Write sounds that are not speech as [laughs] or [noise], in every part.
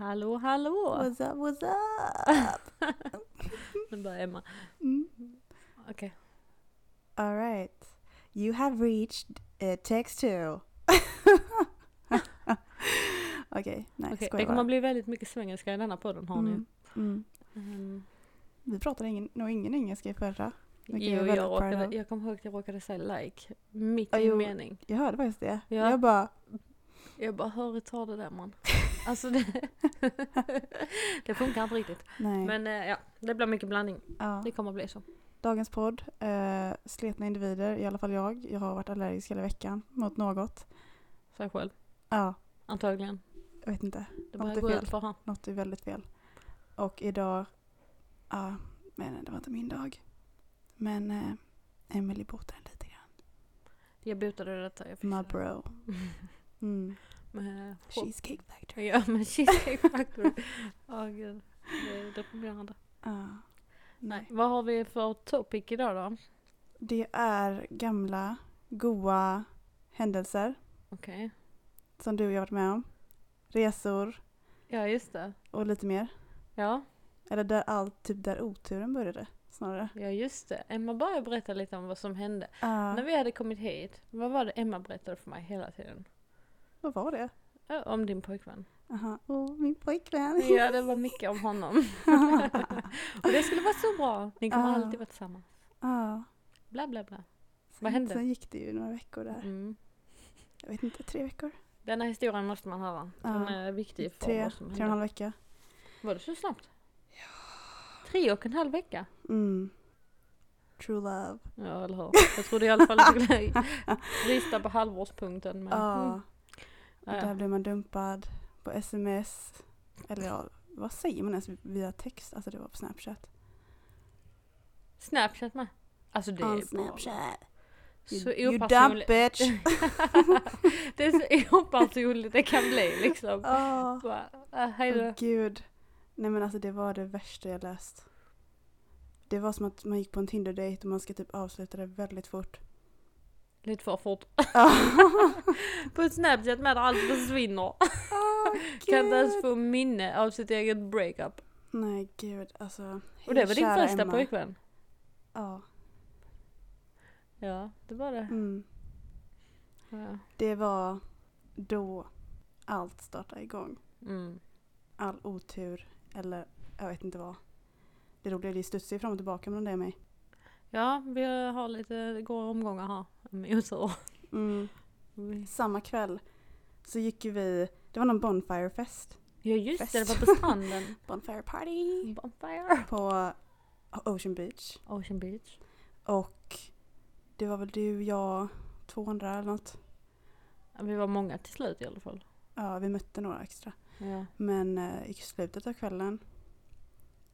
Hallå hallå! What's up, what's up? [laughs] Nu börjar Emma. Mm. Okej. All right. You have reached uh, text two. [laughs] Okej, nej Okej, skojar Det kommer bli väldigt mycket svengelska i denna podden har ni. Mm, mm. Mm. Vi pratade ingen, nog ingen engelska i förra. Jo, jag råkade, jag kommer ihåg att jag råkade säga like mitt i jo. mening. Jag hörde faktiskt det. Ja. Jag bara, Jag bara, hur tar det där man? Alltså det, [laughs] det funkar inte riktigt. nej. Men eh, ja, det blir mycket blandning. ja. Det kommer att bli så. Dagens podd, uh, sletna individer, i alla fall jag. Jag har varit allergisk hela veckan mot något. Säg själv. Ja, Antagligen. jag vet inte. Det börjar gå fel. ut för han. Något är väldigt fel. Och idag, ja, men det var inte min dag. Men uh, Emily botade lite grann. Jag botade detta. Jag My bro. [laughs] Mm. Med Cheesecake Factory. [laughs] Ja, men Cheesecake Factory. Åh gud. Det är deprimerande. Ja. Nej. Vad har vi för topic idag då? Det är gamla, goa händelser Okej. som du och jag varit med om. Resor Ja, just det. och lite mer. Ja, Eller där allt, typ där oturen började snarare. ja just det. Emma bara berätta lite om vad som hände. Ja, När vi hade kommit hit, vad var det Emma berättade för mig hela tiden? Vad var det? Ja, Om din pojkvän. Aha. Åh, min pojkvän. Ja, det var mycket om honom. [laughs] Och det skulle vara så bra. Ni kommer Ja. alltid vara tillsammans. Ja. Bla bla bla. Sen, Vad hände? Sen gick det ju några veckor där. Mm. Jag vet inte, tre veckor? Denna historien måste man höra. Den Ja. är viktig för Tre, vad som tre och en halv vecka. Var det så snabbt? Tre och en halv vecka? Mm. True love. Ja, eller hur? Jag trodde i alla fall att du skulle [laughs] rista på halvårspunkten. Men, Ja. mm. Och där blev man dumpad på sms. Eller ja, vad säger man ens via text? Alltså det var på snapchat. Snapchat med. Alltså det On är snapchat. så You opersonligt. bitch. [laughs] det är så opersonligt det kan bli liksom. Åh Bara, äh, hej då. Åh, gud. Nej men alltså det var det värsta jag läst. Det var som att man gick på en Tinder-date och man ska typ avsluta det väldigt fort. Lite för fort. [laughs] På ett Snapchat med där allt försvinner. Åh, [laughs] Kan inte ens få minne av sitt eget breakup. Nej gud alltså. Och det var din första Emma. pojkvän? Ja. Ja, det var det. Mm. Ja. Det var då allt startade igång. Mm. All otur eller jag vet inte vad. Det roliga är att det studsar fram och tillbaka mellan det och mig. ja, vi har lite, det går omgångar här otur. Mm. Vi- Samma kväll så gick ju vi, det var någon Bonfirefest. Ja just det, det Fest. var på [laughs] stranden. Bonfire party! Bonfire. På Ocean Beach. Ocean Beach. Och det var väl du, jag, två andra eller något. Ja, Vi var många till slut i alla fall. Ja, vi mötte några extra. Ja. Men eh, i slutet av kvällen.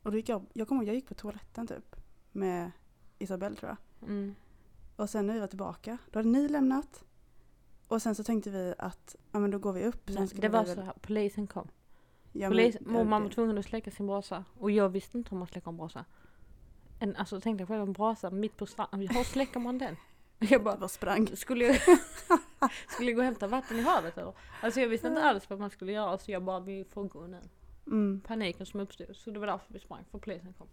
Och då gick jag, jag kommer ihåg, jag gick på toaletten typ. Med Isabelle tror jag. Mm. Och sen när vi var tillbaka, då hade ni lämnat. Och sen så tänkte vi att, ja men då går vi upp. Sen Nej, det var så här, polisen kom. Ja, Polis, men- mamma var tvungen att släcka sin brasa. Och jag visste inte hur man släcker en brasa. En, alltså tänk dig själv en brasa mitt på stranden. Hur [laughs] släcker man den? [laughs] Jag bara, bara sprang. skulle jag, [laughs] skulle jag gå och hämta vatten i havet eller? Alltså jag visste inte alls vad man skulle göra så jag bara, vi får gå nu. Mm. Paniken som uppstod. Så det var därför vi sprang, för polisen kom.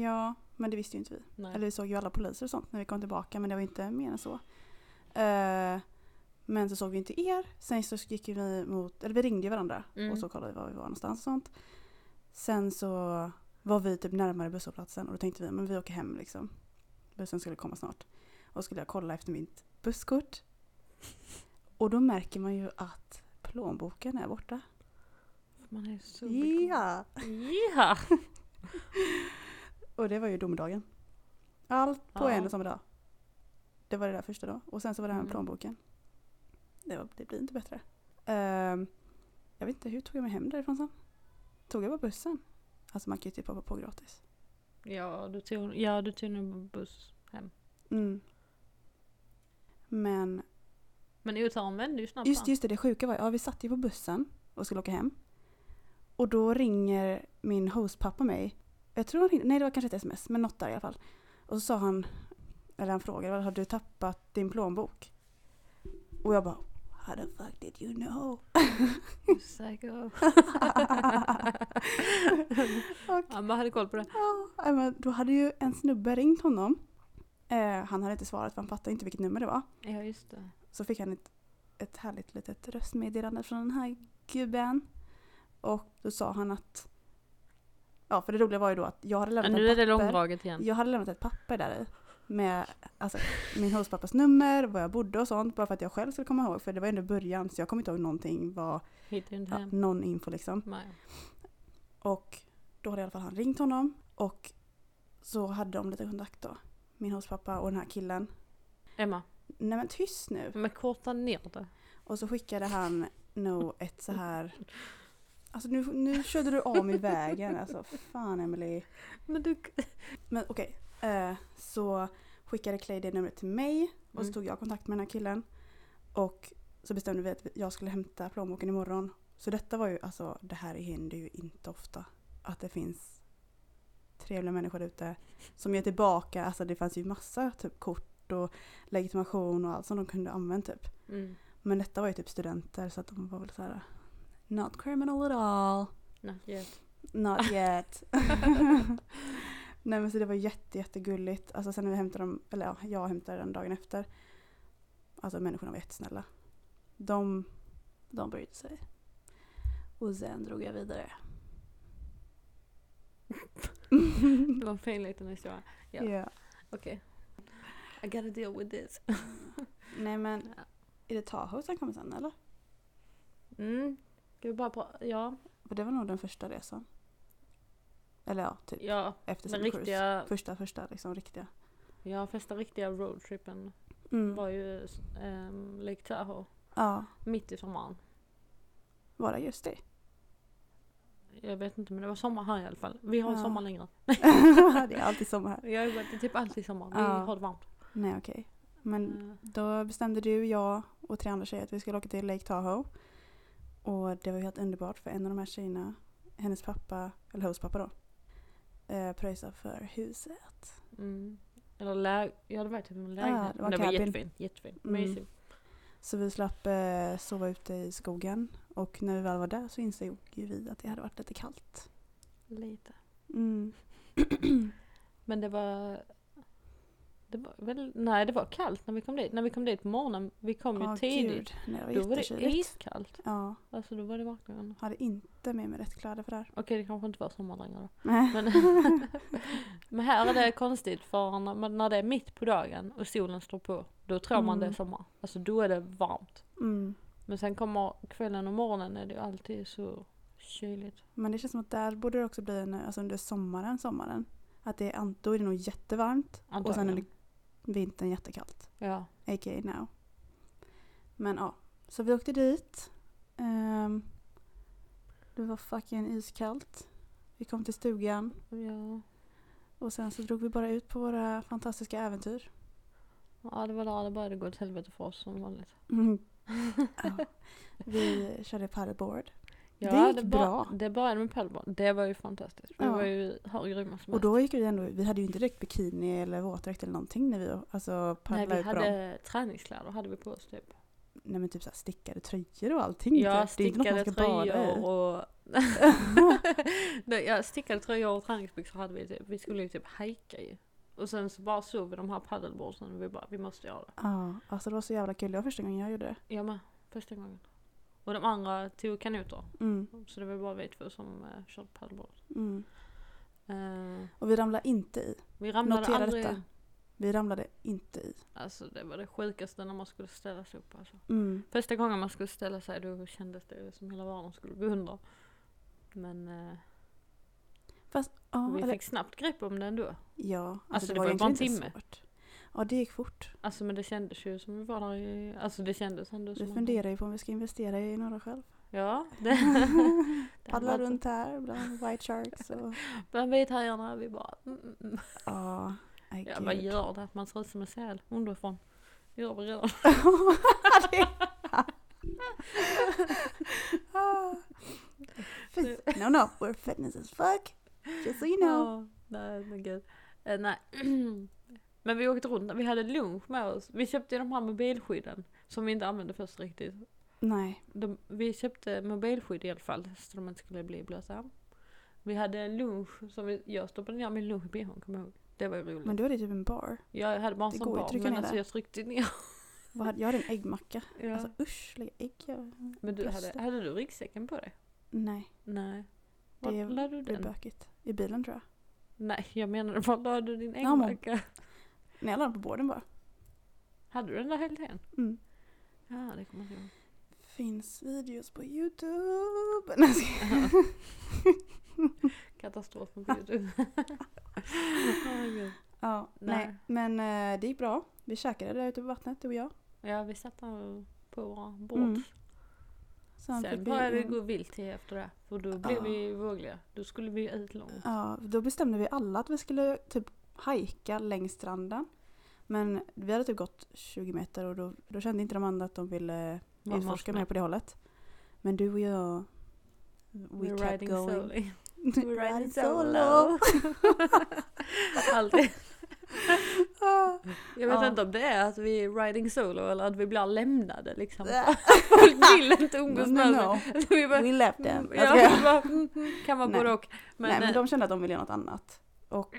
Ja, men det visste ju inte vi. Nej. Eller vi såg ju alla poliser och sånt när vi kom tillbaka men det var inte mer än så. Eh, men så såg vi inte er. Sen så gick vi mot, eller vi ringde varandra Mm. och så kollade vi var vi var någonstans och sånt. Sen så var vi typ närmare busshållplatsen och då tänkte vi men vi åker hem liksom. Bussen skulle komma snart. Och skulle jag kolla efter mitt busskort. Och då märker man ju att plånboken är borta. Man är så. Ja! Ja! [laughs] Och det var ju domedagen. Allt på Ja. en och samma dag. Det var det där första då. Och sen så var det här med Mm. plånboken. Det, var, det blir inte bättre. Ehm, jag vet inte, hur tog jag mig hem därifrån sen? Tog jag bara bussen? Alltså man kan ju typ hoppa på gratis. Ja, du tog, ja, du tog nog buss hem. Mm. Men Men oturen vände ju snabbt just, just det, det sjuka var ja vi satt ju på bussen och skulle åka hem. Och då ringer min hostpappa mig. Jag tror han nej det var kanske ett sms, men något där i alla fall. Och så sa han, eller han frågade, har du tappat din plånbok? Och jag bara, How the fuck did you know? Psycho. [laughs] Och, Han bara hade koll på det. ja, men då hade ju en snubbe ringt honom. Eh, han hade inte svarat för han fattade inte vilket nummer det var. Ja just det. Så fick han ett, ett härligt litet röstmeddelande från den här gubben. Och då sa han att... Ja, för det roliga var ju då att jag hade Ja, lämnat nu ett är det papper. långdraget igen. Jag hade lämnat ett papper där i. Med alltså, min hostpappas nummer, var jag bodde och sånt. Bara för att jag själv skulle komma ihåg. För det var ändå början så jag kommer inte ihåg någonting. Inte ja, någon info liksom. Nej. Och då hade i alla fall han ringt honom. Och så hade de lite kontakt då. Min hostpappa och den här killen. Emma, Nej men tyst nu. men korta ner det. Och så skickade han nog ett så här... Alltså nu, nu körde du av mig vägen. Alltså fan Emily. Men du... Men okej. Eh, så skickade Clay det numret till mig. Och så Mm. tog jag kontakt med den här killen. Och så bestämde vi att jag skulle hämta plånboken imorgon. Så detta var ju, alltså det här händer ju inte ofta. Att det finns trevliga människor ute som ger tillbaka. Alltså det fanns ju massa typ kort och legitimation och allt som de kunde använda typ. Mm. Men detta var ju typ studenter så att de var väl så här. Not criminal at all. Not yet. Not [laughs] yet. [laughs] Nej men så det var jätte jättegulligt. Alltså sen när vi hämtade dem, eller ja, jag hämtade den dagen efter. Alltså människorna var jättesnälla. De, de brydde sig. Och sen drog jag vidare. [laughs] Det var en fin liten historia. Ja. Okej. I gotta deal with this. Nej men, är det Tahoe som kommer sen eller? Mm. Vi bara pra- Ja. För det var nog den första resan. Eller ja, typ Ja. efter Den Summer Cruise. riktiga, Första, första liksom riktiga. ja, första riktiga roadtrippen Mm. var ju um, Lake Tahoe. Ja, Mitt i sommaren. var det just det? Jag vet inte men det var sommar här i alla fall. Vi har Ja. sommar längre. [laughs] det är alltid sommar här. [laughs] Jag varit det är typ alltid sommar. Vi Ja. har det varmt. Nej okej. Men Eh, då bestämde du, jag och tre andra tjejer att vi skulle åka till Lake Tahoe. Och det var ju helt underbart för en av de här tjejerna, hennes pappa, eller hostpappa då, eh, pröjsade för huset. Mm. Eller läge, ja det var typ en lägenhet. det var Men det var cabin. jättefint. Jättefint. Mm. Så vi slapp eh, sova ute i skogen. Och när vi väl var där så insåg ju vi att det hade varit lite kallt. Lite. Mm. Men det var... Det var väl, nej det var kallt när vi kom dit. När vi kom dit på morgonen, vi kom ju tidigt. gud. Nej, var Då var det iskallt. Ja, Alltså då var det verkligen... hade inte med mig rätt kläder för det här. Okej det kanske inte var sommar längre då. Men, [laughs] men här är det konstigt för när, när det är mitt på dagen och solen står på. Då tror man det är Mm. sommar. Alltså då är det varmt. Mm. Men sen kommer kvällen och morgonen är det ju alltid så kyligt. Men det känns som att där borde det också bli en, alltså under sommaren, sommaren. Att det är, då är det nog jättevarmt och sen Antagligen. är det vintern jättekallt. Ja. A.k.a. now. Men ja, så vi åkte dit. Ehm, det var fucking iskallt. Vi kom till stugan ja. och sen så drog vi bara ut på våra fantastiska äventyr. Ja det var där det började gå åt helvete för oss som vanligt. Mm. [laughs] Ja. Vi körde paddleboard. Ja, Det gick det bra. Det började med paddleboard. Det var ju fantastiskt. Vi Ja. var ju hur grymma som Och då gick vi ändå, vi hade ju inte direkt bikini eller våtdräkt eller någonting när vi alltså Nej paddlade vi ut på dem. hade träningskläder hade vi på oss typ. Nej men typ så här stickade tröjor och allting. Ja typ. Det är inte något man stickade tröjor [laughs] och... [laughs] Nej, ja, stickade tröjor och träningsbyxor hade vi typ. Vi skulle ju typ hajka ju. Och sen så bara såg vi de här paddleboardsen och vi bara, vi måste göra det. Ja, alltså det var så jävla kul. Det var första gången jag gjorde det. Jag med, första gången. Och de andra tog kanoter. Mm, Så det var bara vi två som uh, körde paddleboard. mm. Eh, Och vi ramlade inte i. vi ramlade Notera aldrig... detta. Vi ramlade inte i. Alltså det var det sjukaste när man skulle ställa sig upp alltså. Mm. Första gången man skulle ställa sig då kändes det som hela världen skulle gå under. Men eh, Fast, ja, vi eller, fick snabbt grepp om det ändå. ja alltså, Alltså, det, det var var bara en timme. svårt. Ja, det gick fort. Alltså men det kändes ju som vi var där i, alltså det kändes ändå som Vi funderar ju på om vi ska investera i några själv. Ja. [laughs] Det, Paddla runt här bland white sharks och... Bland vithajarna, vi bara mm, mm, mm. Ja, nej Ja vad gör det att man ser ut som en säl underifrån? [laughs] Det gör vi redan. No, no, we're fitness as fuck. Just so you know. Ja, nej men gud. Eh, nej. [clears throat] Men vi åkte runt, vi hade lunch med oss. Vi köpte de här mobilskydden. Som vi inte använde först riktigt. Nej. De, vi köpte mobilskydd i alla fall så de inte skulle bli blöta. Vi hade en lunch som vi, jag stoppade ner min lunch i bhn kommer jag ihåg. Det var ju roligt. Men då är det typ en bar. jag hade bara en det sån bar men alltså det. jag tryckte ner. [laughs] Vad hade, jag hade en äggmacka. Ja. Alltså usch, lägga ägg. Men du, hade, det. hade du ryggsäcken på dig? Nej, Nej. Var det la du den? bökigt. I bilen tror jag. Nej jag menade var la du din Ja, äggmacka? Nej, jag la den på båden bara. Hade du den där hela tiden? Mm. Ja det kommer jag ihåg. Finns videos på Youtube. Nej, skojar. [laughs] Katastrofen på youtube. [laughs] Gud. ja, nej. Nej. Men eh, det gick bra. Vi käkade där ute på vattnet, du och jag. ja vi satt där på våra bord. Mm. Sen, vi började det in- gå vilt till efter det. För då blev Ja. vi vågliga. Då skulle vi ut långt. Ja, då bestämde vi alla att vi skulle typ hajka längs stranden. Men vi hade typ gått 20 meter och då, då kände inte de andra att de ville Man utforska mer på det hållet. Men du och jag, we We're kept riding going. slowly. [laughs] We're riding solo. [laughs] Aldrig. [laughs] Ah. Jag vet Ja. inte om det är att vi är riding solo eller att vi blir lämnade liksom. Folk vill inte umgås No, med no, oss. no. Vi bara, We left them. Jag ja, bara, mm, mm, kan vara både och. Men, Nej men eh, de kände att de ville göra något annat. Och,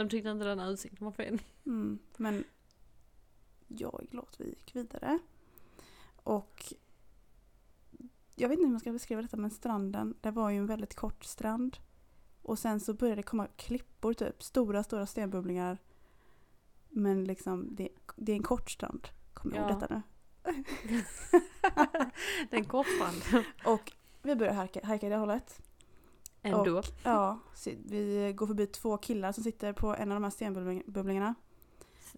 de tyckte inte den utsikten var fin. mm, men jag är glad att vi gick vidare. Och jag vet inte hur man ska beskriva detta men stranden, det var ju en väldigt kort strand. Och sen så började det komma klippor typ, stora stora stenbubblingar. Men liksom det, det är en kort strand. Kommer jag ihåg detta nu? [laughs] det är en kort strand. [laughs] Och vi börjar hajka, hajka i det hållet. Ändå. Ja, så vi går förbi två killar som sitter på en av de här stenbubblingarna.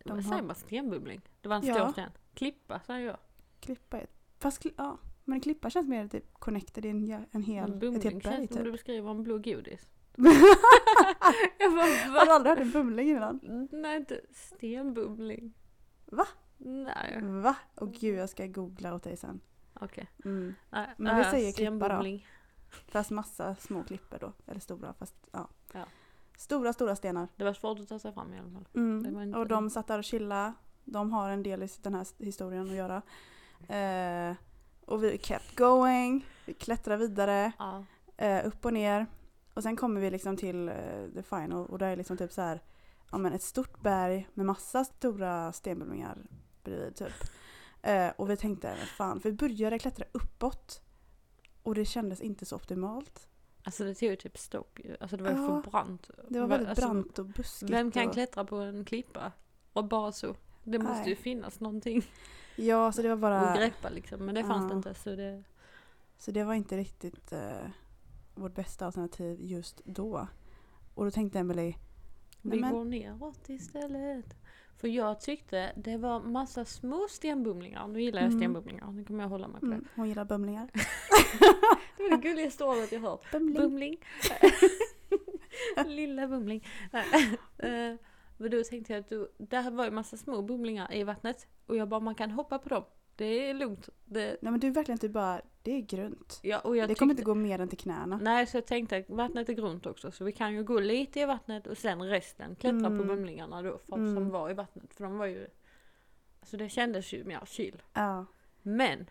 De säger har- man? Stenbubbling? Det var en Ja. stor sten. Klippa säger jag. Klippa är... Fast ja, men klippa känns mer typ connected i en, en hel, En ett bumling helt berg känns som typ. du beskriver en blå godis. Har [laughs] jag bara, du va? aldrig hört en bumling innan? Nej, inte stenbubbling. Va? Nej, Va? Åh gud, jag ska googla åt dig sen. okej. Mm. Nej, Men vi äh, säger klippa då. Fast massa små klippor då. Eller stora, fast ja. Ja. Stora, stora stenar. Det var svårt att ta sig fram i alla fall. Det Mm. Och de satt där och chilla. De har en del i den här historien att göra. Eh, och vi kept going. Vi klättrar vidare. Ja. eh, upp och ner. Och sen kommer vi liksom till eh, the final och där är liksom typ så här, ja men ett stort berg med massa stora stenbubblingar bredvid typ. Eh, och vi tänkte, fan, för vi började klättra uppåt. Och det kändes inte så optimalt. Alltså det tog ju typ stopp ju. Alltså det var ju Ja, för brant. Det var Va- väldigt alltså, brant och buskigt. Vem kan och, klättra på en klippa? Och bara så. Det måste Nej. ju finnas någonting Ja, så det var bara, greppa liksom. Men det fanns det Ja. inte. Så det, så det var inte riktigt eh, vårt bästa alternativ just då. Och då tänkte Emelie, vi men- går neråt istället. För jag tyckte det var massa små stenbumlingar. Nu gillar jag Mm. stenbumlingar. Nu kommer jag hålla mig på det. mm, hon gillar bumlingar. [laughs] Det var det gulligaste ordet jag hört. Bumling. Bumling. [laughs] Lilla bumling. Eh, Men då tänkte jag att du, där var ju massa små bumlingar i vattnet. Och jag bara, man kan hoppa på dem. Det är lugnt. Det, Nej men du är verkligen typ bara, det är grunt. ja, och jag det kommer inte gå mer än till knäna. Nej, så jag tänkte att vattnet är grunt också. Så vi kan ju gå lite i vattnet och sen resten klättra på Mm. bumlingarna då. För, Mm. Som var i vattnet. För de var ju... Alltså det kändes ju mer chill. Ja. Men,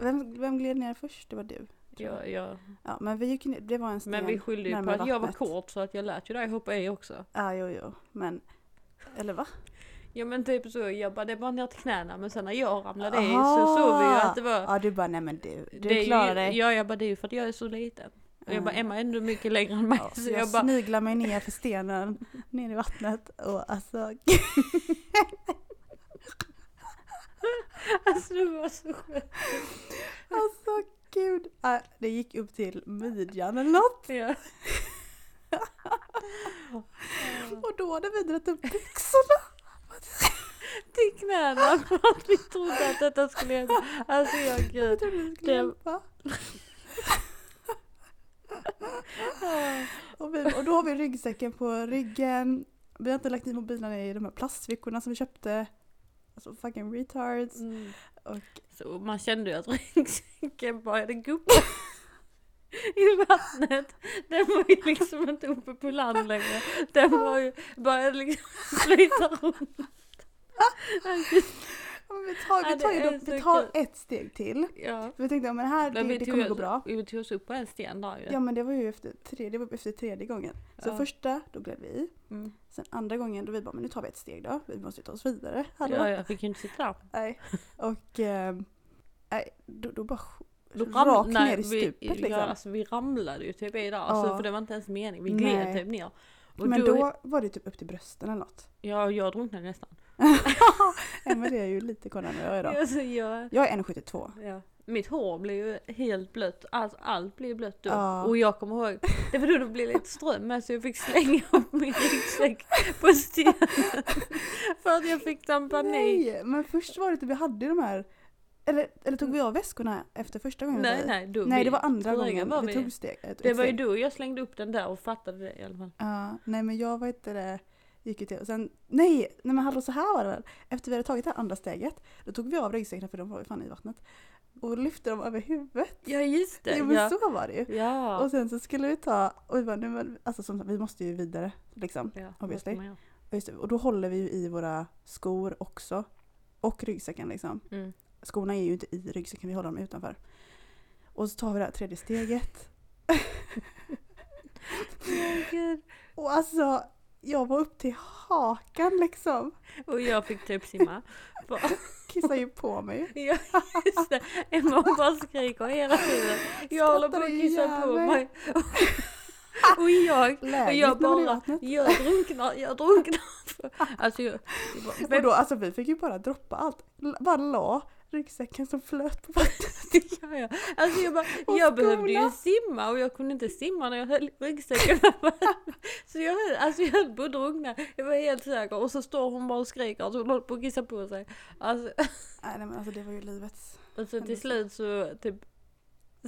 Vem, vem gled ner först? Det var du. jag, jag, Ja, men vi gick ner, det var en sten men vi skyllde ju på att jag var vattnet. kort så att jag lät ju dig hoppa i också. Ja, jo, jo. Men, eller va? Ja men typ så, jag bara det var ner till knäna men sen när jag ramlade i så såg vi ju att det var Ja, du bara, nej men du, du det är klarar ju, dig. Ja jag bara det är ju för att jag är så liten. Och jag bara Mm. Emma är ändå mycket längre än mig Ja, så jag, jag bara sniglar mig ner för stenen, [laughs] ner i vattnet och alltså, [laughs] alltså det var så skönt. alltså gud. Äh, det gick upp till midjan eller något. Ja. [laughs] Och då hade vi dragit upp byxorna. Till knäna för att vi trodde att detta skulle hända. Alltså jag Jag gud. trodde. [laughs] Och, vi, och då har vi ryggsäcken på ryggen. Vi har inte lagt i mobilerna i de här plastfickorna som vi köpte. Alltså fucking retards. Mm. Och Så man kände ju att [laughs] ryggsäcken började guppa i vattnet. Den var ju liksom inte uppe på land längre. Den var ju, började liksom [laughs] flyta runt. Vi tar, vi tar, ju då, vi tar ett steg till. Ja. Vi tänkte, ja, men det här det, det kommer gå bra. Vi tog oss upp på en sten där ju. Ja men det var ju efter tredje, det var efter tredje gången. Så Ja. första, då gled vi. Mm. Sen andra gången, då vi bara, men nu tar vi ett steg då. Vi måste ju ta oss vidare. Hallå? Ja, jag fick ju inte sitta där. Nej. Och, eh, då, då bara rakt ner i vi- stupet liksom. Ja, alltså vi ramlade ju typ i där. Alltså, Ja. för det var inte ens mening. Vi gled typ ner. Och men då, då var det typ upp till brösten eller något. Ja, jag drunknade nästan. [laughs] Emelie är ju lite än vad jag är då. Alltså, jag, Jag är 1,72. ja. Mitt hår blev ju helt blött. Alltså, allt blev blött då. Ja. Och jag kommer ihåg, det var då det blev lite ström med så jag fick slänga [laughs] upp min ryggsäck på stenen. [laughs] för att jag fick en panik. Nej, men först var det typ, vi hade de här, eller, eller tog vi av väskorna efter första gången? Nej, nej, då Nej, vi- det var andra gången var vi vi- tog steg. Ett, Det var ju då jag slängde upp den där och fattade det i alla fall. Ja, nej men jag var inte det, gick ju till och sen, nej, nej men hallå så här var det väl. Efter vi hade tagit det här andra steget, då tog vi av ryggsäckarna för de var ju fan i vattnet. Och lyfte dem över huvudet. Ja just det. Jo men ja. så var det ju. Ja. Och sen så skulle vi ta, och vi bara, nej men alltså som sagt, vi måste ju vidare liksom. ja, obviously. man? Och, just och då håller vi ju i våra skor också. Och ryggsäcken liksom. Mm. Skorna är ju inte i ryggsäcken, vi håller dem utanför. Och så tar vi det här tredje steget. Gud. Och alltså, jag var upp till hakan liksom. Och jag fick typ simma. [laughs] Kissar ju på mig. [laughs] Ja just det. Emma hon bara skriker hela tiden. Jag håller på att kissa på mig. [laughs] Och jag, och jag bara, jag drunknar, jag drunknar. Alltså jag, bara, Och då, alltså vi fick ju bara droppa allt. Bara la ryggsäcken som flöt på vattnet. [laughs] ja, ja. Alltså jag bara, Och jag behövde ju simma och jag kunde inte simma när jag höll ryggsäcken. Så jag höll, alltså jag höll på att drunkna. Jag var helt säker. Och så står hon bara och skriker att hon håller på att kissa på sig. Alltså, [laughs] Nej men alltså det var ju livets. och så Hände till slut så typ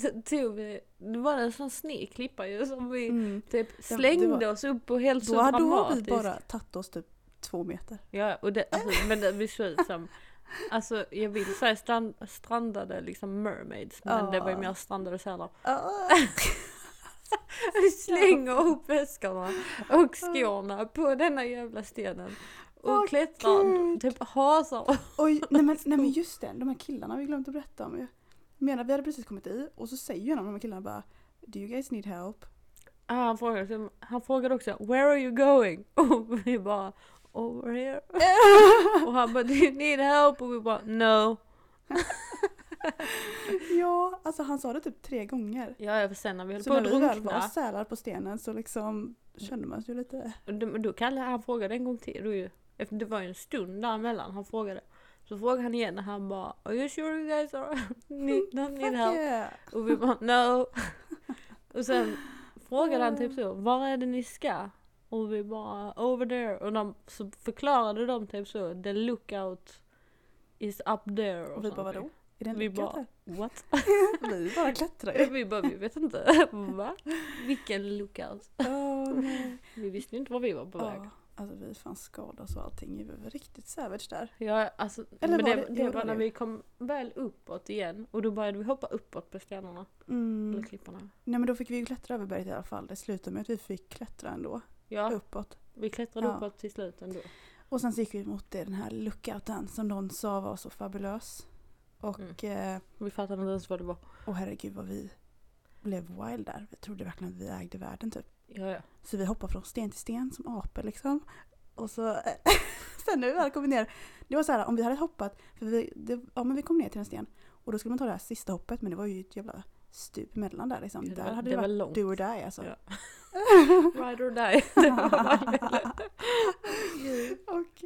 så tog vi, det var en sån sned klippa ju som vi Mm. typ det slängde var- oss upp på helt så Då hade då dramatiskt. vi bara tagit oss typ två meter. Ja, och det, alltså, men det, vi såg ut som, alltså jag vill säga strand, strandade liksom mermaids, men det var ju mer strandade sälar. Ah. [laughs] Vi slänger upp väskorna och skorna på denna jävla stenen. Och Åh, klättrar, Gud. typ hasar. Oj, nej men, nej men [laughs] just det, de här killarna vi glömt att berätta om ju. Menar, vi hade precis kommit i och så säger ju en av de här killarna bara Do you guys need help? Ah, han, frågade, han frågade också Where are you going? [laughs] Och vi bara Over here. [laughs] Och han bara Do you need help? Och vi bara No. [laughs] ja, alltså han sa det typ tre gånger. Ja, för sen när vi höll Så på när att vi väl var drunkna. sälar på stenen så liksom kände man sig ju lite... Då, kallade han frågade en gång till. Då ju, det var ju en stund däremellan han frågade. Så frågade han igen och han bara Are you sure you guys are [laughs] need, don't need help? yeah. Och vi bara no. och sen frågade han typ så, var är det ni ska? Och vi bara over there. Och de, så förklarade de typ så, the lookout is up there. Och vi bara vadå? Är det en Vi bara, what? [laughs] [laughs] Vi bara klättrar ju. [laughs] vi bara, vi vet inte. Va? Vilken lookout? Nej. Vi visste ju inte var vi var på väg. Ja, alltså vi fan skadade oss och allting. Vi var riktigt savage där. Ja, alltså, Eller men var det, det- det, var när vi kom väl uppåt igen och då började vi hoppa uppåt på stenarna, eller Mm. klipporna. Nej men då fick vi ju klättra över berget i alla fall. Det slutade med att vi fick klättra ändå. Ja, Uppåt. vi klättrade Ja. uppåt till slut ändå. Och sen så gick vi mot den här lookouten som någon sa var så fabulös. Och Mm. eh, Vi fattade inte ens vad det var. åh herregud vad vi blev wild där. Vi trodde verkligen att vi ägde världen typ. Ja, ja. Så vi hoppade från sten till sten som apor liksom. Och så [laughs] sen när vi väl kom ner. Det var så här om vi hade hoppat. För vi, det, ja men vi kom ner till en sten. Och då skulle man ta det här sista hoppet. Men det var ju ett jävla stup emellan där liksom. Det där hade det det var varit långt. do or die alltså. Ja. [laughs] Ride or die. [laughs] [laughs] Och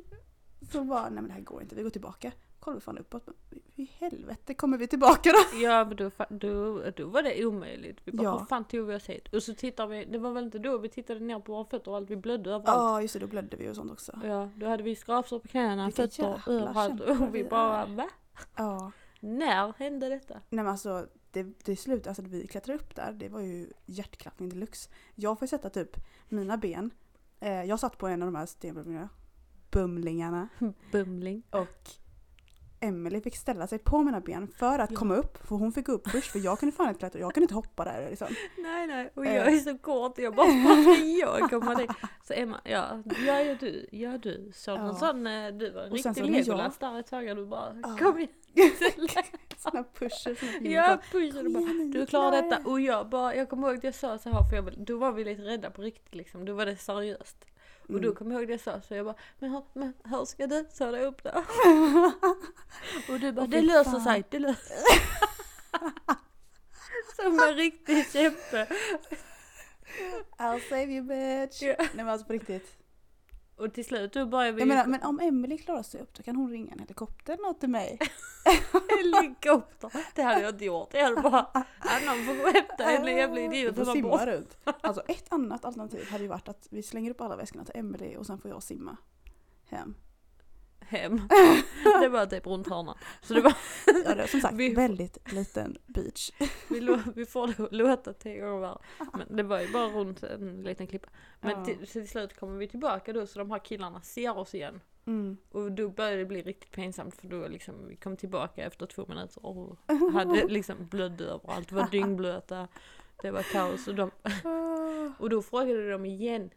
så bara, nej men det här går inte. Vi går tillbaka. Kollar vi fan uppåt. Men I helvete kommer vi tillbaka då? ja, men då, då, då var det omöjligt. Vi bara, Ja. hur fan tog vi oss hit? Och så tittar vi, det var väl inte då vi tittade ner på våra fötter och allt, vi blödde överallt. Ja just det, då blödde vi och sånt också. Ja, då hade vi skrapsår på knäna, Vilka fötter, överallt. Och vi bara, va? Ja. När hände detta? Nej men alltså det, till slut, alltså vi klättrade upp där, det var ju hjärtklappning deluxe. Jag får sätta typ mina ben, eh, jag satt på en av de här stenbumlingarna, bumlingarna [laughs] Bumling. och Emily fick ställa sig på mina ben för att Ja. komma upp. För hon fick gå upp först för jag kunde fan inte klättra. Jag kunde inte hoppa där liksom. Nej nej, och Eh. jag är så kort jag bara varför jag komma dit? Så Emma, ja, ja du, ja du. Så Ja. en sån, eh, du var en Och riktig jag- Legolas där ett tag och du bara Ja. kom igen. [laughs] Såna pusher som Ja, pushade Kom bara. Du klarar detta. det. Och jag bara, jag kommer ihåg att jag sa så här för jag, var- då var vi lite rädda på riktigt liksom. Då var det seriöst. Och då Mm. kommer jag ihåg det jag sa så jag bara, men, hur- men hur ska du dig upp där? [laughs] Och du bara, Åh, det löser fan. sig, det löser sig. [laughs] Som en riktig kämpe. [laughs] I'll save you bitch. Ja. Nej men alltså på riktigt. Och till slut då började vi Jag menar, men om Emily klarar sig upp då kan hon ringa en helikopter eller något till mig. [laughs] helikopter. Det hade jag inte gjort. Jag hade bara, någon får gå och hämta [laughs] en jävla idiot var simma runt. Alltså ett annat alternativ hade ju varit att vi slänger upp alla väskorna till Emily och sen får jag simma hem. Hem. [laughs] Det var typ runt hörnan. Så det var, Ja det är som sagt Vi- väldigt liten beach. [laughs] vi, lå- vi får låta tio gånger värre. Men det var ju bara runt en liten klippa. Men Ja. till, till slut kommer vi tillbaka då så de här killarna ser oss igen. Mm. Och då började det bli riktigt pinsamt för då liksom vi kom tillbaka efter två minuter och [laughs] hade liksom blödde överallt, var dyngblöta. Det var kaos och, de, och då frågade de igen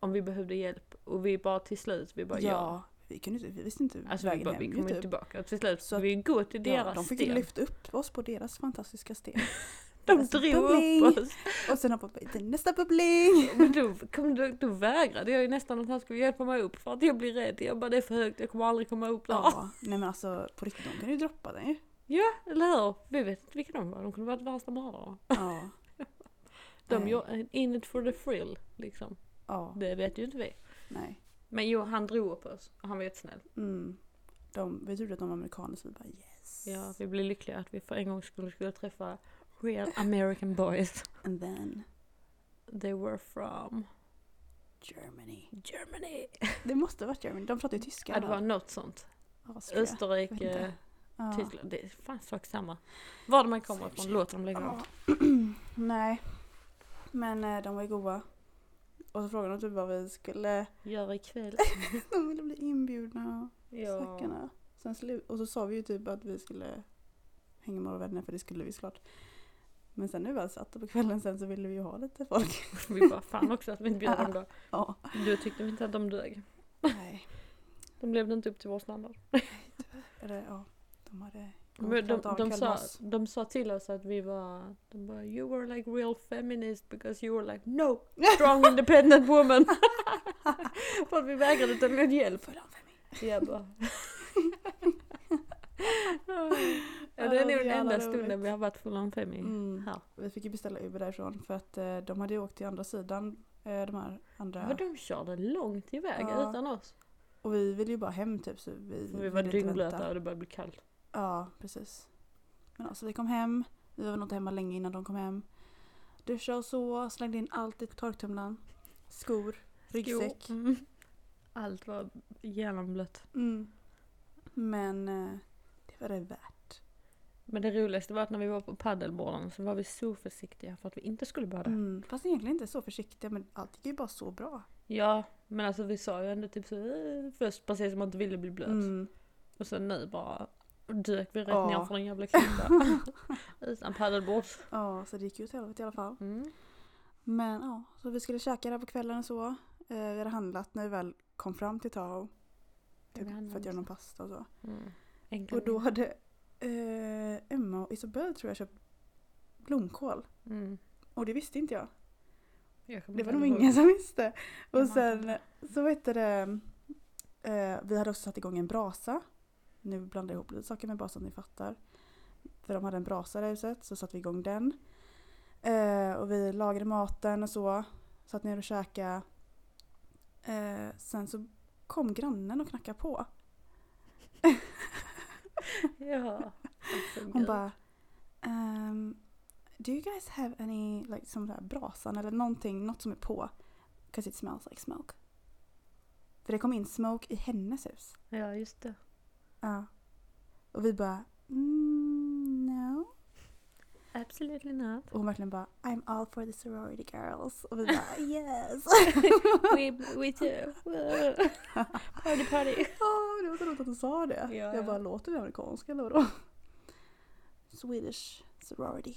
om vi behövde hjälp och vi bara till slut, vi bara ja. Ja, vi, kunde inte, vi visste inte Alltså vi, vägen bara, vi hem kom ju inte typ. tillbaka till slut Så att- vi gå till Ja, deras de fick sten. lyfta upp oss på deras fantastiska sten. [laughs] De deras drog bubbling. upp oss. Och sen hoppade vi till nästa bubbling. [laughs] Men då, kom, då, då vägrade jag ju nästan att han skulle hjälpa mig upp för att jag blir rädd. Jag bara det är för högt, jag kommer aldrig komma upp där. Ja, nej men alltså på riktigt, de kunde ju droppa den ju. Ja, eller hur? Vi vet inte vilka de var. De kunde vara värsta mördare. Ja. De gör in it for the thrill, liksom. Ja, Det vet ju inte vi. nej. Men jo, han drog upp oss. och Han var jättesnäll. Mm. De, vi trodde att de var amerikaner så vi bara yes. Ja, vi blev lyckliga att vi för en gång skulle, skulle träffa real American boys. And then They were from Germany. Germany. Det måste ha varit Germany, de pratar ju tyska. Ja, det va? var något sånt. Austria. Österrike. Ja. Tyskland. Det är fan sak samma. Var man kommer ifrån låter de likadant. Ja. [clears throat] Nej. Men eh, de var ju goda. Och så frågade de typ vad vi skulle, Gör ikväll. [laughs] de ville bli inbjudna. Ja. Stackarna. Sen slu- och så sa vi ju typ att vi skulle hänga med våra vänner för det skulle vi såklart. Men sen när vi väl satt på kvällen sen så ville vi ju ha lite folk. Vi bara fan också att vi inte bjöd [laughs] dem då. Ja. Då tyckte inte att de dög. Nej. De levde inte upp till vår standard. Eller ja, de hade Men de, de, sa, de sa till oss att vi var, de bara you were like real feminist because you were like no [laughs] strong independent woman. [laughs] För att vi vägrade ta emot hjälp. Jag bara. [laughs] ja, det är nog den enda stunden vi har varit full on femi. Mm. Här. Vi fick ju beställa Uber därifrån för att eh, de hade ju åkt till andra sidan. Eh, de här andra. Men de körde långt iväg Ja. utan oss. Och vi ville ju bara hem typ så vi För vi var dyngblöta och det började bli kallt. Ja, precis. Men alltså vi kom hem. Vi var väl inte hemma länge innan de kom hem. Duscha och så, slängde in allt i torktumlaren. Skor, ryggsäck. Mm. Allt var genomblött. Mm. Men eh, det var det värt. Men det roligaste var att när vi var på paddelborden så var vi så försiktiga för att vi inte skulle bada. Mm. Fast egentligen inte så försiktiga men allt gick ju bara så bra. Ja, men alltså vi sa ju ändå typ så eh, först precis som att man inte ville bli blöt. Mm. Och sen nu bara dök vi rätt Ja. ner från en jävla klippa. [laughs] Utan paddelbord. Ja, så det gick ju åt helvete i alla fall. Mm. Men ja, så vi skulle käka där på kvällen och så. Eh, vi hade handlat när vi väl kom fram till Tahoe. Typ, för att göra någon pasta och så. Mm. Och då hade eh, Emma och Isabelle tror jag köpt blomkål. mm. Och det visste inte jag. Jag Det var nog ingen som visste. Och sen så vet det eh, Vi hade också satt igång en brasa. Nu blandar jag ihop lite saker med bara så att ni fattar. För de hade en brasa i huset så satte vi igång den. Eh, och vi lagade maten och så. Satt ner och käkade. Eh, sen så kom grannen och knackade på. [laughs] Ja. Hon bara ehm, Do you guys have any like som där brasan eller någonting, något som är på? 'Cause it smells like smoke. För det kom in smoke i hennes hus. Ja, just det. Ja. Och vi bara mm, no. Absolutely not. Och hon verkligen bara I'm all for the sorority girls. Och vi bara [laughs] yes. [laughs] we, we too. [laughs] party party. Åh, det var så roligt att du sa det. Ja, jag ja. bara låter det amerikansk eller vadå? Swedish sorority.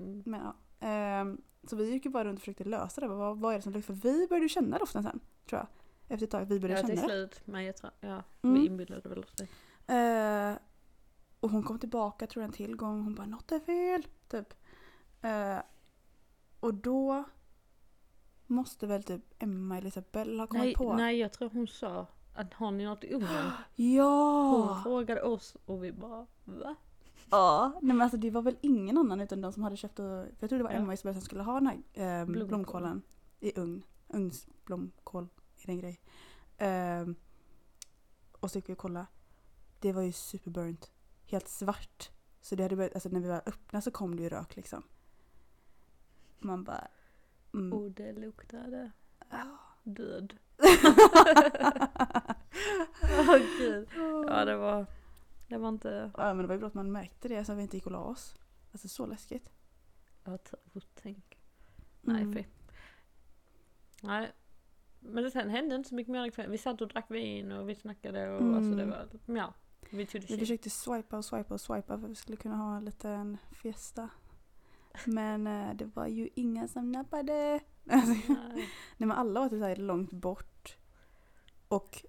Mm. Men ja. Ehm, så vi gick ju bara runt och försökte lösa det. Vad, vad är det som luktar? För vi började känna doften sen. Tror jag. Efter ett tag. Vi började Ja till känna det. slut. Men jag tror, ja. Mm. Vi inbillade väl oss det. Och hon kom tillbaka tror jag en till gång. Hon bara något är fel. Typ. Eh, och då måste väl typ Emma eller Isabella ha kommit Nej, på. nej jag tror hon sa att har ni något i ugnen? [gasps] Hon Ja! frågade oss och vi bara va? ja! Nej men alltså det var väl ingen annan utan de som hade köpt och, för jag tror det var Ja. Emma och Isabella som skulle ha den här eh, Blomkål. blomkålen i ugn. Ugnsblomkål är det en grej. Eh, och så gick vi och kolla. Det var ju superburnt. Helt svart. Så det hade börjat, alltså när vi var öppna så kom det ju rök liksom. Man bara... Mm. Och det luktade Ja. död. [laughs] Åh gud. Ja det var, det var inte, Ja men det var ju bra att man märkte det så att vi inte gick och la oss. Alltså så läskigt. tror, tänk. Nej Mm. fy. Nej. Men det sen hände inte så mycket mer. Vi satt och drack vin och vi snackade och Mm. alltså det var, ja. Vi Vi försökte swipa och swipa och swipa för att vi skulle kunna ha en liten fiesta. Men eh, det var ju inga som nappade. Alltså, Nej. [laughs] Nej men alla var typ så här långt bort. Och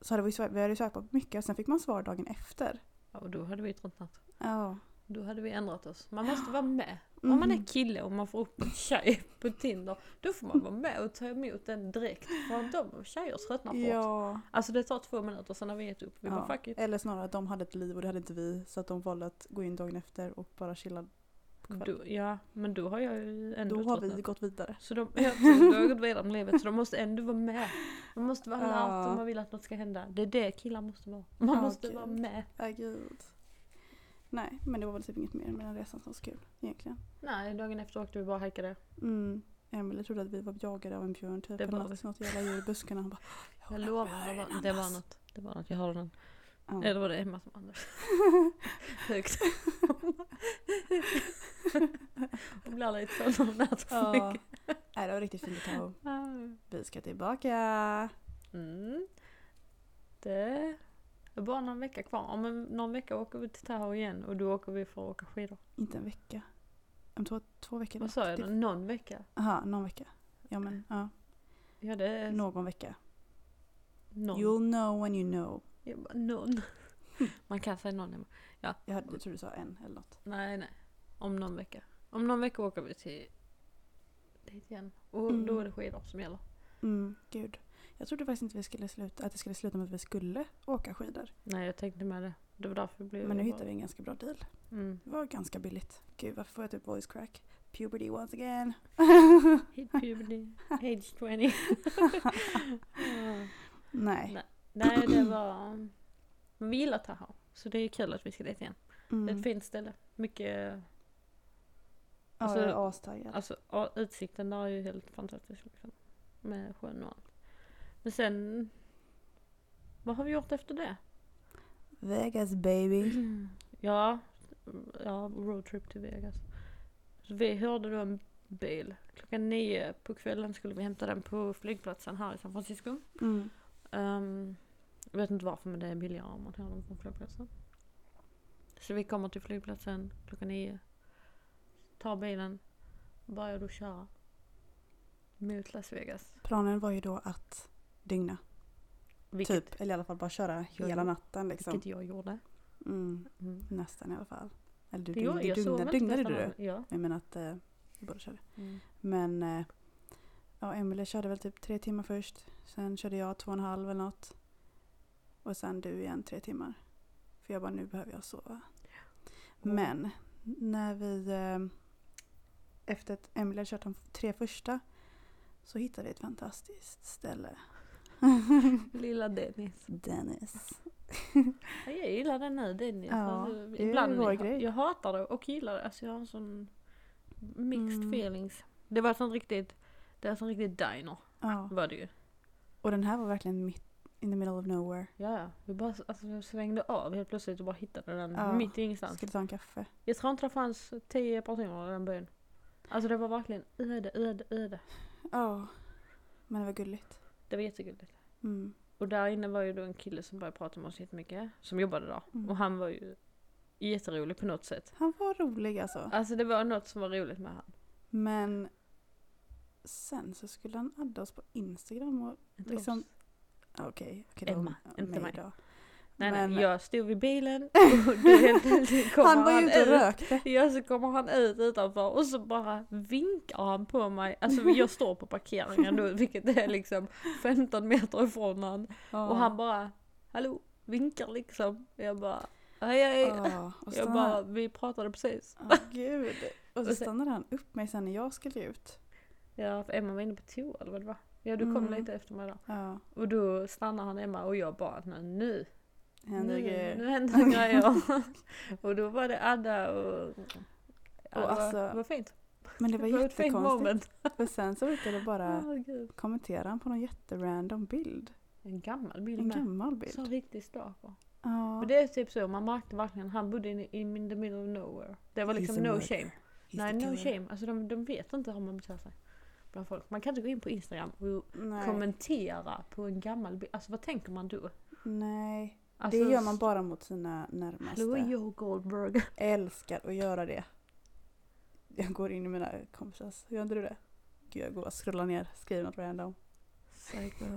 så hade vi, vi hade swipat mycket och sen fick man svar dagen efter. Ja, och då hade vi tröttnat. Ja. Då hade vi ändrat oss. Man måste vara med. Om man är Mhm. kille och man får upp en tjej på Tinder, då får man vara med och ta emot den direkt. För de tjejer tröttnar fort. Ja. Alltså det tar två minuter, sen har vi gett upp. Vi bara ja. fuck it. Eller snarare att de hade ett liv och det hade inte vi. Så att de valde att gå in dagen efter och bara chilla. på. Då, ja, men då har jag ju ändå Då har tröttnat. vi gått vidare. Så de, tror, då har gått vidare med livet, så de måste ändå vara med. Man måste vara alert Ja. om man vill att något ska hända. Det är det killar måste vara. Man Ja, måste gud. vara med. Ja gud. Nej men det var väl typ inget mer med den resan som var så kul egentligen. Nej, dagen efter åkte vi bara och hajkade. Mm. Emelie trodde att vi var jagade av en björn typ. Det eller var något, något jävla djur i buskarna. Han bara, Jag lovar, det var, det var något. Det var något, jag hörde den. Ja. Eller var det Emma som andades? [laughs] Högt. Hon blir lite när hon äter för Ja. mycket. Nej, det var riktigt fint att ta. Vi ska tillbaka. Mm. Det är bara någon vecka kvar. Om en, någon vecka åker vi till Tahoe igen och då åker vi för att åka skidor. Inte en vecka. Om två, två veckor. Vad sa jag då? Någon vecka? Jaha, någon vecka. Ja men ja. Ja det är Någon vecka. någon. You'll know when you know. Jag bara, någon. [laughs] Man kan säga någon. Emma. Jag, hade, jag tror du sa en eller något. Nej nej. Om någon vecka. Om någon vecka åker vi till dit igen. Och Mm. då är det skidor som gäller. Mm, gud. Jag trodde faktiskt inte vi skulle sluta, att det skulle sluta med att vi skulle åka skidor. Nej jag tänkte med det. Det var därför blev Men nu hittade vi en ganska bra deal. Mm. Det var ganska billigt. Gud varför får jag typ voice crack? Puberty once again. [laughs] Hit puberty, age 20. [laughs] Ja. Nej. Nej. Det var... Men vi gillar Tahoe. Så det är kul att vi ska dit igen. Det är Mm. ett fint ställe. Mycket... Ja, alltså- jag är astaggad. Alltså ja, utsikten där är ju helt fantastisk. Liksom. Med sjön och allt. Men sen... Vad har vi gjort efter det? Vegas baby. [clears throat] Ja, ja roadtrip till Vegas. Så vi hörde då en bil. Klockan nio på kvällen skulle vi hämta den på flygplatsen här i San Francisco. Mm. Um, jag vet inte varför men det är billigare om man tar dem från flygplatsen. Så vi kommer till flygplatsen klockan nio. Tar bilen. Börjar då köra. Mot Las Vegas. Planen var ju då att dygna. Vilket, Typ, eller i alla fall bara köra Jag hela natten liksom. vilket jag gjorde. Mm, Mm. nästan i alla fall. Eller du, Det gjorde du jag. sov dygnade, du? Ja. Jag menar att eh, vi båda körde. Mm. Men eh, ja, Emelie körde väl typ tre timmar först. Sen körde jag två och en halv eller något. Och sen du igen tre timmar. För jag bara, nu behöver jag sova. Men när vi eh, efter att Emelie hade kört de tre första så hittade vi ett fantastiskt ställe. [laughs] Lilla Dennis. Dennis. Ja, Jag gillar den nu Dennis. Ja, Alltså, det är ibland, vår jag, grej. jag hatar det och gillar det. Alltså jag har en sån mixed Mm. feelings. Det var sånt riktigt, det var sånt riktigt diner Ja. var det ju. Och den här var verkligen mitt, In the middle of nowhere. Ja. Vi bara alltså, svängde av helt plötsligt och bara hittade den Ja. mitt i ingenstans. Skulle ta en kaffe. Jag tror inte det fanns tio personer i den byn. Alltså det var verkligen öde, öde, öde. Ja. Men det var gulligt. Det var jättegulligt. Mm. Och där inne var ju då en kille som började prata med oss jättemycket. Som jobbade där. Mm. Och han var ju jätterolig på något sätt. Han var rolig alltså. Alltså det var något som var roligt med han. Men sen så skulle han adda oss på Instagram och Inte liksom... Ja, Okej, det var Emma, inte mig. då. Nej, Men- nej, jag stod vid bilen [laughs] och då helt plötsligt kommer Han var ju och ut. rökte. Ja, så kommer han ut utanför och så bara vinkar han på mig. Alltså jag står på parkeringen då, vilket är liksom 15 meter ifrån han. Och han bara, hallå, vinkar liksom. Jag bara, hej hej. Ja, Jag bara, vi pratade precis. Åh, [laughs] gud. Och så stannade han upp mig sen när jag skulle ut. Ja, för Emma var inne på toa eller vad det var. Ja, du kom Mm. lite efter mig där. Ja, Och då stannade han Emma och jag bara, "Nej, nu, händer nu, grejer. nu händer det [laughs] grejer. [laughs] och då var det Adda och... Ja, det, alltså, det var fint. Men det var [laughs] jättekonstigt. För sen så brukade det bara gud. kommentera han på någon jätterandom bild. En gammal bild En med. gammal bild. Så riktigt stalker. Ja. Men det är typ så, man märkte verkligen, han bodde in, in the middle of nowhere. Det var liksom no shame. Nej, no shame. Alltså de, de vet inte hur man beter sig. Bland folk. Man kan inte gå in på Instagram och Nej. kommentera på en gammal bild. Alltså vad tänker man då? Nej. Alltså, det gör man bara mot sina närmaste. Hallå Joe Goldberg. [laughs] älskar att göra det. Jag går in i mina kompisars, gör inte du det? Gud jag går och scrollar ner, skriver något random. Psycho. [laughs]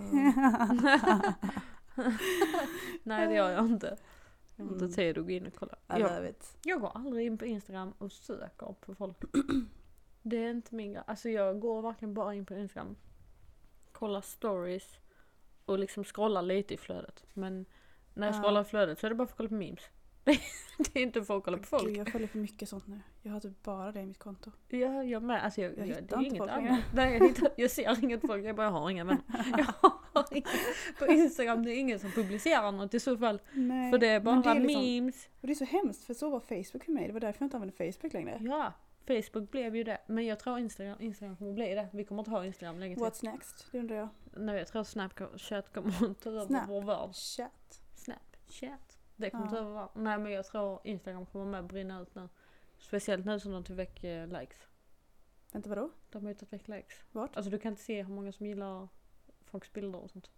Nej det gör jag inte. Jag har inte Mm. tid att gå in och kolla. Jag, jag går aldrig in på Instagram och söker på folk. [clears throat] Det är inte min grej. Alltså jag går verkligen bara in på Instagram. Kollar stories och liksom scrollar lite i flödet. Men när jag Ja. scrollar i flödet så är det bara för att kolla på memes. [laughs] det är inte för att kolla på folk. Gud, jag följer för mycket sånt nu. Jag har typ bara det i mitt konto. Ja, jag med. Alltså jag, Jag jag, hittar inte folk längre. Nej, jag, hittar, jag ser inget folk. Jag bara har inga vänner. [laughs] Jag har inga. På Instagram det är ingen som publicerar något i så fall. Nej. För det är bara det är liksom- memes. Och det är så hemskt för så var Facebook för mig. Det var därför jag inte använde Facebook längre. Ja, Facebook blev ju det. Men jag tror Instagram, Instagram kommer bli det. Vi kommer inte ha Instagram länge till. What's next? Det undrar jag. Nej, jag tror Snapchat kommer att ta över vår värld. Chatt. Snapchat. Det kommer Ja. ta över. Nej men jag tror Instagram kommer med brinna ut nu. Speciellt nu som de tog väck eh, likes. Vänta vadå? De har ju tagit väck likes. Vart? Alltså du kan inte se hur många som gillar folks bilder och sånt.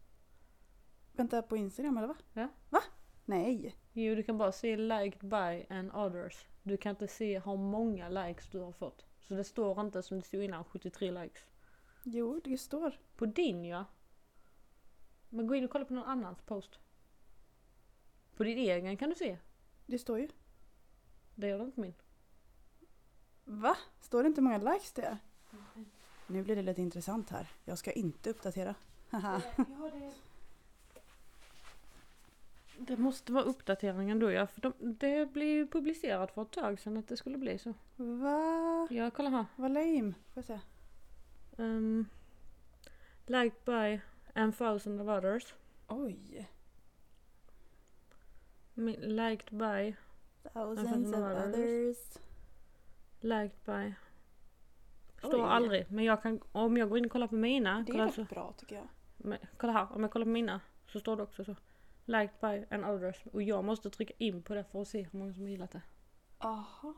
Vänta på Instagram eller va? Ja. Va? Nej. Jo, du kan bara se liked by and others. Du kan inte se hur många likes du har fått. Så det står inte som det stod innan, 73 likes. Jo, det står. På din ja. Men gå in och kolla på någon annans post. På din egen kan du se. Det står ju. Det gör det inte min. Va? Står det inte många likes det är? Nu blir det lite intressant här. Jag ska inte uppdatera. Haha. Det måste vara uppdateringen då ja, för de, det blev ju publicerat för ett tag sedan att det skulle bli så. Va? Ja, kolla här. Vad lame. Får jag se? Um, liked by and thousand of others. Oj. Liked by, Thousands of others. others. liked by. Står Oj. aldrig, men jag kan, om jag går in och kollar på mina. Det är så, rätt bra tycker jag. men, kolla här, om jag kollar på mina så står det också så. Liked by and others. Och jag måste trycka in på det för att se hur många som har gillat det. Aha.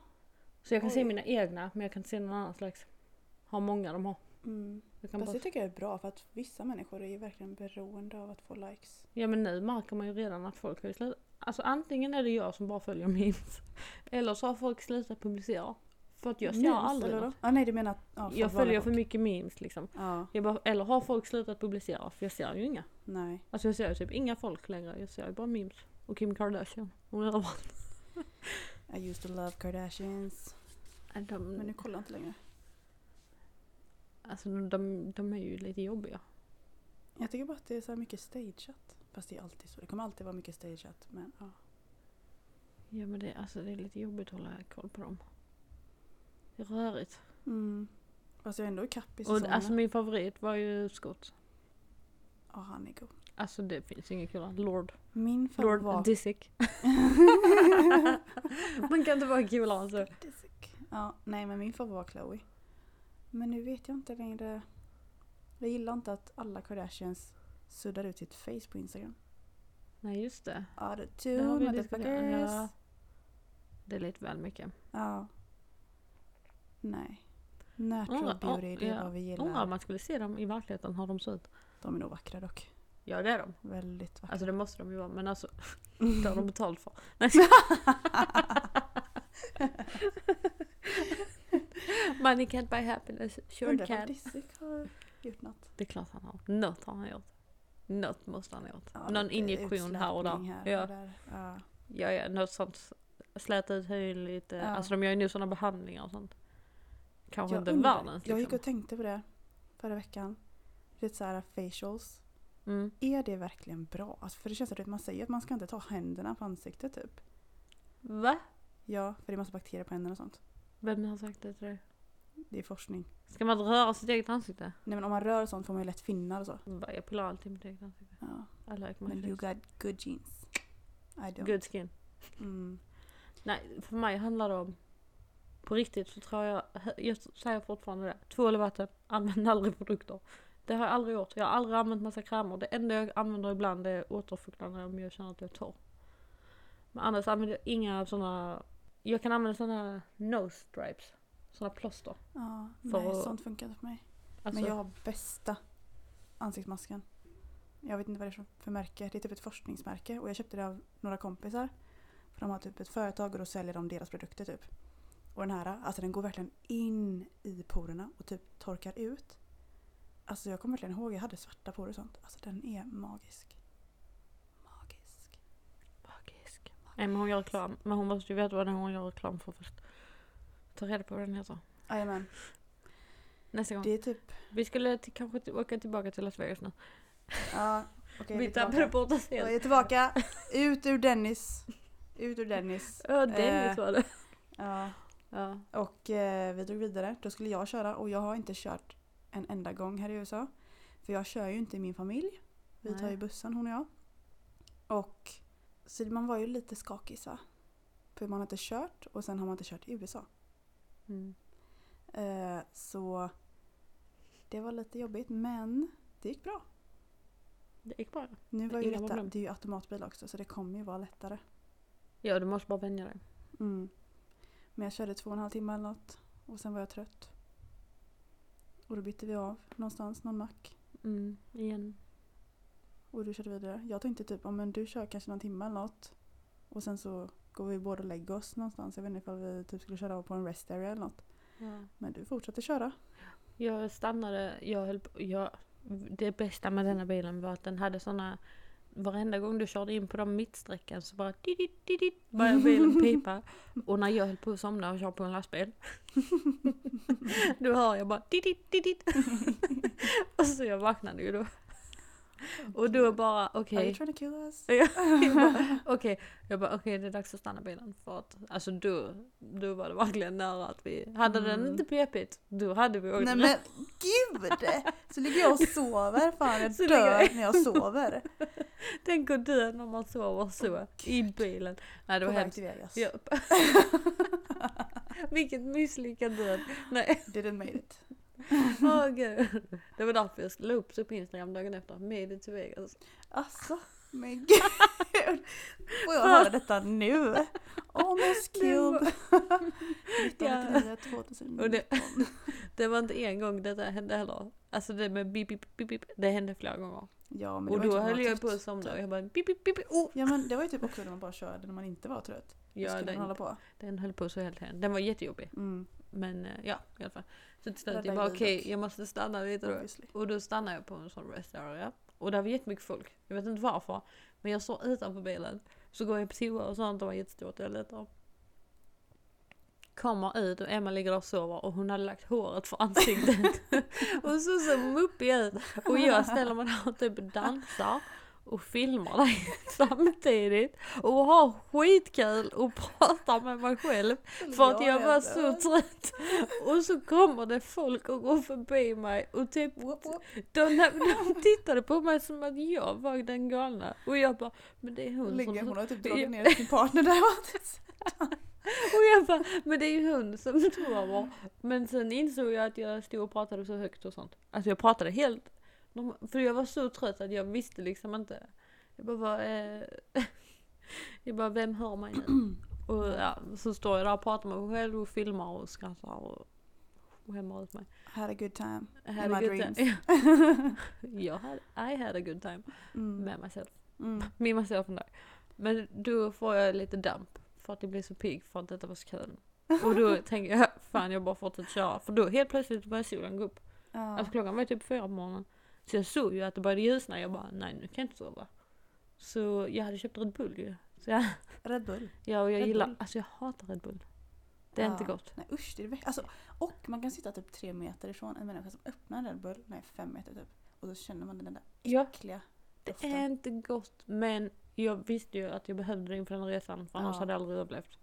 Så jag kan se Oj. mina egna, men jag kan inte se någon annans likes. Hur många de har. Mm. Fast bara... det tycker jag är bra för att vissa människor är ju verkligen beroende av att få likes. Ja men nu märker man ju redan att folk har ju slutat. Alltså antingen är det jag som bara följer memes. Eller så har folk slutat publicera. För att jag ser Memes, aldrig eller något. Ah, nej du menar att... Ja, Jag följer för mycket memes liksom. Ja, Jag bara, eller har folk slutat publicera? För jag ser ju inga. nej. Alltså jag ser ju typ inga folk längre. Jag ser ju bara memes. Och Kim Kardashian. Hon är överallt. [laughs] I used to love Kardashians. De, Men nu kollar jag inte längre. alltså de, de är ju lite jobbiga. Jag tycker bara att det är så mycket stageat. Fast det är alltid så. Det kommer alltid vara mycket stageat. Men ja. Ja men det, alltså, det är lite jobbigt att hålla koll på dem. Det är rörigt. Mm. Fast jag är ändå ikapp i Och säsongerna. alltså min favorit var ju Scott. Ja, han är god. Alltså det finns inget kul. Lord. Min favorit Lord var... Disick. [laughs] Man kan inte vara coolare än så. Disick. Ja, nej men min favorit var Chloe. Men nu vet jag inte längre. Jag gillar inte att alla Kardashians suddar ut sitt face på Instagram. Nej just det. Det har vi motherfuckers. Ja. Det är lite väl mycket. Ja. Nej. Natural Undrar- beauty, det är ja. vad vi Undrar om gillar. man skulle se dem i verkligheten, hur de ser ut. De är nog vackra dock. Ja det är de. Väldigt vackra. Alltså det måste de ju vara men alltså [laughs] det har de betalt för. Nej. [laughs] Money can't buy happiness, sure Undrar it om can. Disick har gjort något. Det är klart han har. Något har han gjort. Något måste han ha gjort. Ja, Någon injektion här och där. här ja. och där. Ja. ja, ja, något sånt. Släta ut hyn lite. Ja. Alltså de gör ju nu sådana behandlingar och sånt. Kanske Jag inte undrar- världens Jag gick liksom. och tänkte på det förra veckan. Lite så här facials. Mm. Är det verkligen bra? Alltså för det känns som att man säger att man ska inte ta händerna på ansiktet typ. Va? Ja, för det är massa bakterier på händerna och sånt. Vem har sagt det till dig? Det är forskning. Ska man röra sitt eget ansikte? Nej men om man rör sånt får man ju lätt finnar och så. Jag pillar alltid mitt eget ansikte. Ja. I like my Men you face. got good genes. I don't. Good skin. Mm. Nej, för mig handlar det om på riktigt så tror jag, jag säger fortfarande det. Tvål och vatten, använd aldrig produkter. Det har jag aldrig gjort. Jag har aldrig använt massa krämer. Det enda jag använder ibland är återfuktande om jag känner att jag är torr. Men annars använder jag inga sådana, jag kan använda sådana nose stripes. Sådana plåster. Ja, För nej att- sånt funkar inte för mig. Alltså, Men jag har bästa ansiktsmasken. Jag vet inte vad det är för- märke. Det är typ ett forskningsmärke och jag köpte det av några kompisar. För de har typ ett företag och då säljer de deras produkter typ. Och den här, alltså den går verkligen in i porerna och typ torkar ut. Alltså jag kommer verkligen ihåg, jag hade svarta porer och sånt. Alltså den är magisk. Magisk. magisk. Nej men hon gör reklam. Men hon måste ju veta vad hon gör reklam för först. Ta reda på vad den heter. Jajamän. Nästa gång. Det är typ, Vi skulle till, kanske till, åka tillbaka till Las Vegas nu. ja [laughs] okej. vi vi tappade bort oss Jag helt. är tillbaka. Ut ur Dennis. Ut ur Dennis. Ja, Dennis Eh. var det. Ja. Ja. Och eh, vi drog vidare. Då skulle jag köra och jag har inte kört en enda gång här i USA. För jag kör ju inte i min familj. Vi tar ju bussen hon och jag. Och så man var ju lite skakig så. För man har inte kört och sen har man inte kört i USA. Mm. Eh, så det var lite jobbigt men det gick bra. Det gick bra. Nu var ju Inga detta, det är ju automatbil också så det kommer ju vara lättare. Ja, du måste bara vänja dig. Mm. Men jag körde två och en halv timme eller något. Och sen var jag trött. Och då bytte vi av någonstans, någon mack. Mm, igen. Och du körde vidare. Jag tänkte typ, om men du kör kanske någon timme eller något. Och sen så går vi båda och lägger oss någonstans. Jag vet inte ifall vi typ skulle köra av på en rest area eller något. Ja. Men du fortsatte köra. Jag stannade, jag höll på, jag, det bästa med denna bilen var att den hade såna Varenda gång du körde in på de mittsträckan så bara didit, didit, började bilen [laughs] pipa. Och när jag höll på att somna och kör på en lastbil. [laughs] då hör jag bara didit, didit. [laughs] och så jag vaknade ju då. Och då bara Are okej. you trying to kill us? [laughs] Jag bara, Okej, jag bara okej det är dags att stanna bilen för att alltså då, då var det verkligen nära att vi, hade den Mm. inte pepit då hade vi åkt Nej men gud! Så ligger jag och sover. Fan jag Så dör ligger- när jag sover. Tänk att dö när man sover så i bilen. Nej det På var väg hemskt. till Vegas. Ja. [laughs] Vilket misslyckad död. Nej, Didn't made it. [laughs] åh [laughs] gud. Det var därför jag la upp så på Instagram dagen efter. Made it to Vegas. Alltså, men gud. Får jag höra detta nu? Almost [laughs] Det. Ja. 1999, 2019. Och det- Det var inte en gång detta hände heller. Alltså det med bip, bip, bip, bip. Det hände flera gånger. Ja, men det Och då typ höll jag på att somna typ. och jag bara bip, bip, bip. Oh. Ja men det var ju typ också när man bara körde när man inte var trött. Ja, den, på. den höll på så helt tiden. Den var jättejobbig. Mm, Men eh, ja, i alla fall. Så till slut jag bara okej, jag måste stanna lite då. obviously. Och då stannade jag på en sån rest area. Och där var jättemycket folk. Jag vet inte varför. Men jag står utanför bilen. Så går jag på toa och sånt. Det var jättestort toalett där. Kommer ut och Emma ligger där och sover och hon hade lagt håret för ansiktet. [laughs] [laughs] och så så muppig ut. Och jag ställer mig där och typ dansar. Och filmar dig [laughs] samtidigt. Och har skitkul och pratar med mig själv. För att jag var så trött. Och så kommer det folk och går förbi mig och typ de, de tittade på mig som att jag var den galna. Och jag bara, men det är hon Ligger, som... hon har typ dragit ner sin partner där. Och jag bara, men det är ju hon som sover. Men sen insåg jag att jag stod och pratade så högt och sånt. Alltså jag pratade helt De, för jag var så trött att jag visste liksom inte. Jag bara, vad är... [laughs] Jag bara, vem hör mig nu? [clears throat] Och ja, så står jag där och pratar med mig själv och filmar och skrattar och skämmer ut mig. Had a good time. I had In my good dreams. time. [laughs] [laughs] jag hade, I had a good time Mm. med mig själv. Mm. Med mig själv från där. Men då får jag lite damp för att jag blir så pigg för att detta var så kul. Och då tänker jag, fan jag bara fortsätter köra. För då helt plötsligt börjar solen gå upp. Ja. Alltså klockan var typ fyra på morgonen. Så jag såg ju att det började ljusna. Jag bara, nej nu kan jag inte sova. Så jag hade köpt Red Bull ju. Så jag, Red Bull. ja, och jag Red gillar, Bull. alltså jag hatar Red Bull. Det är Ja. inte gott. Nej usch, det är det alltså, Och man kan sitta typ tre meter ifrån en människa som öppnar en Red Bull. Nej, fem meter typ. Och då känner man den där Ja. äckliga Det doften. är inte gott men jag visste ju att jag behövde det inför den resan för annars Ja. hade jag aldrig överlevt.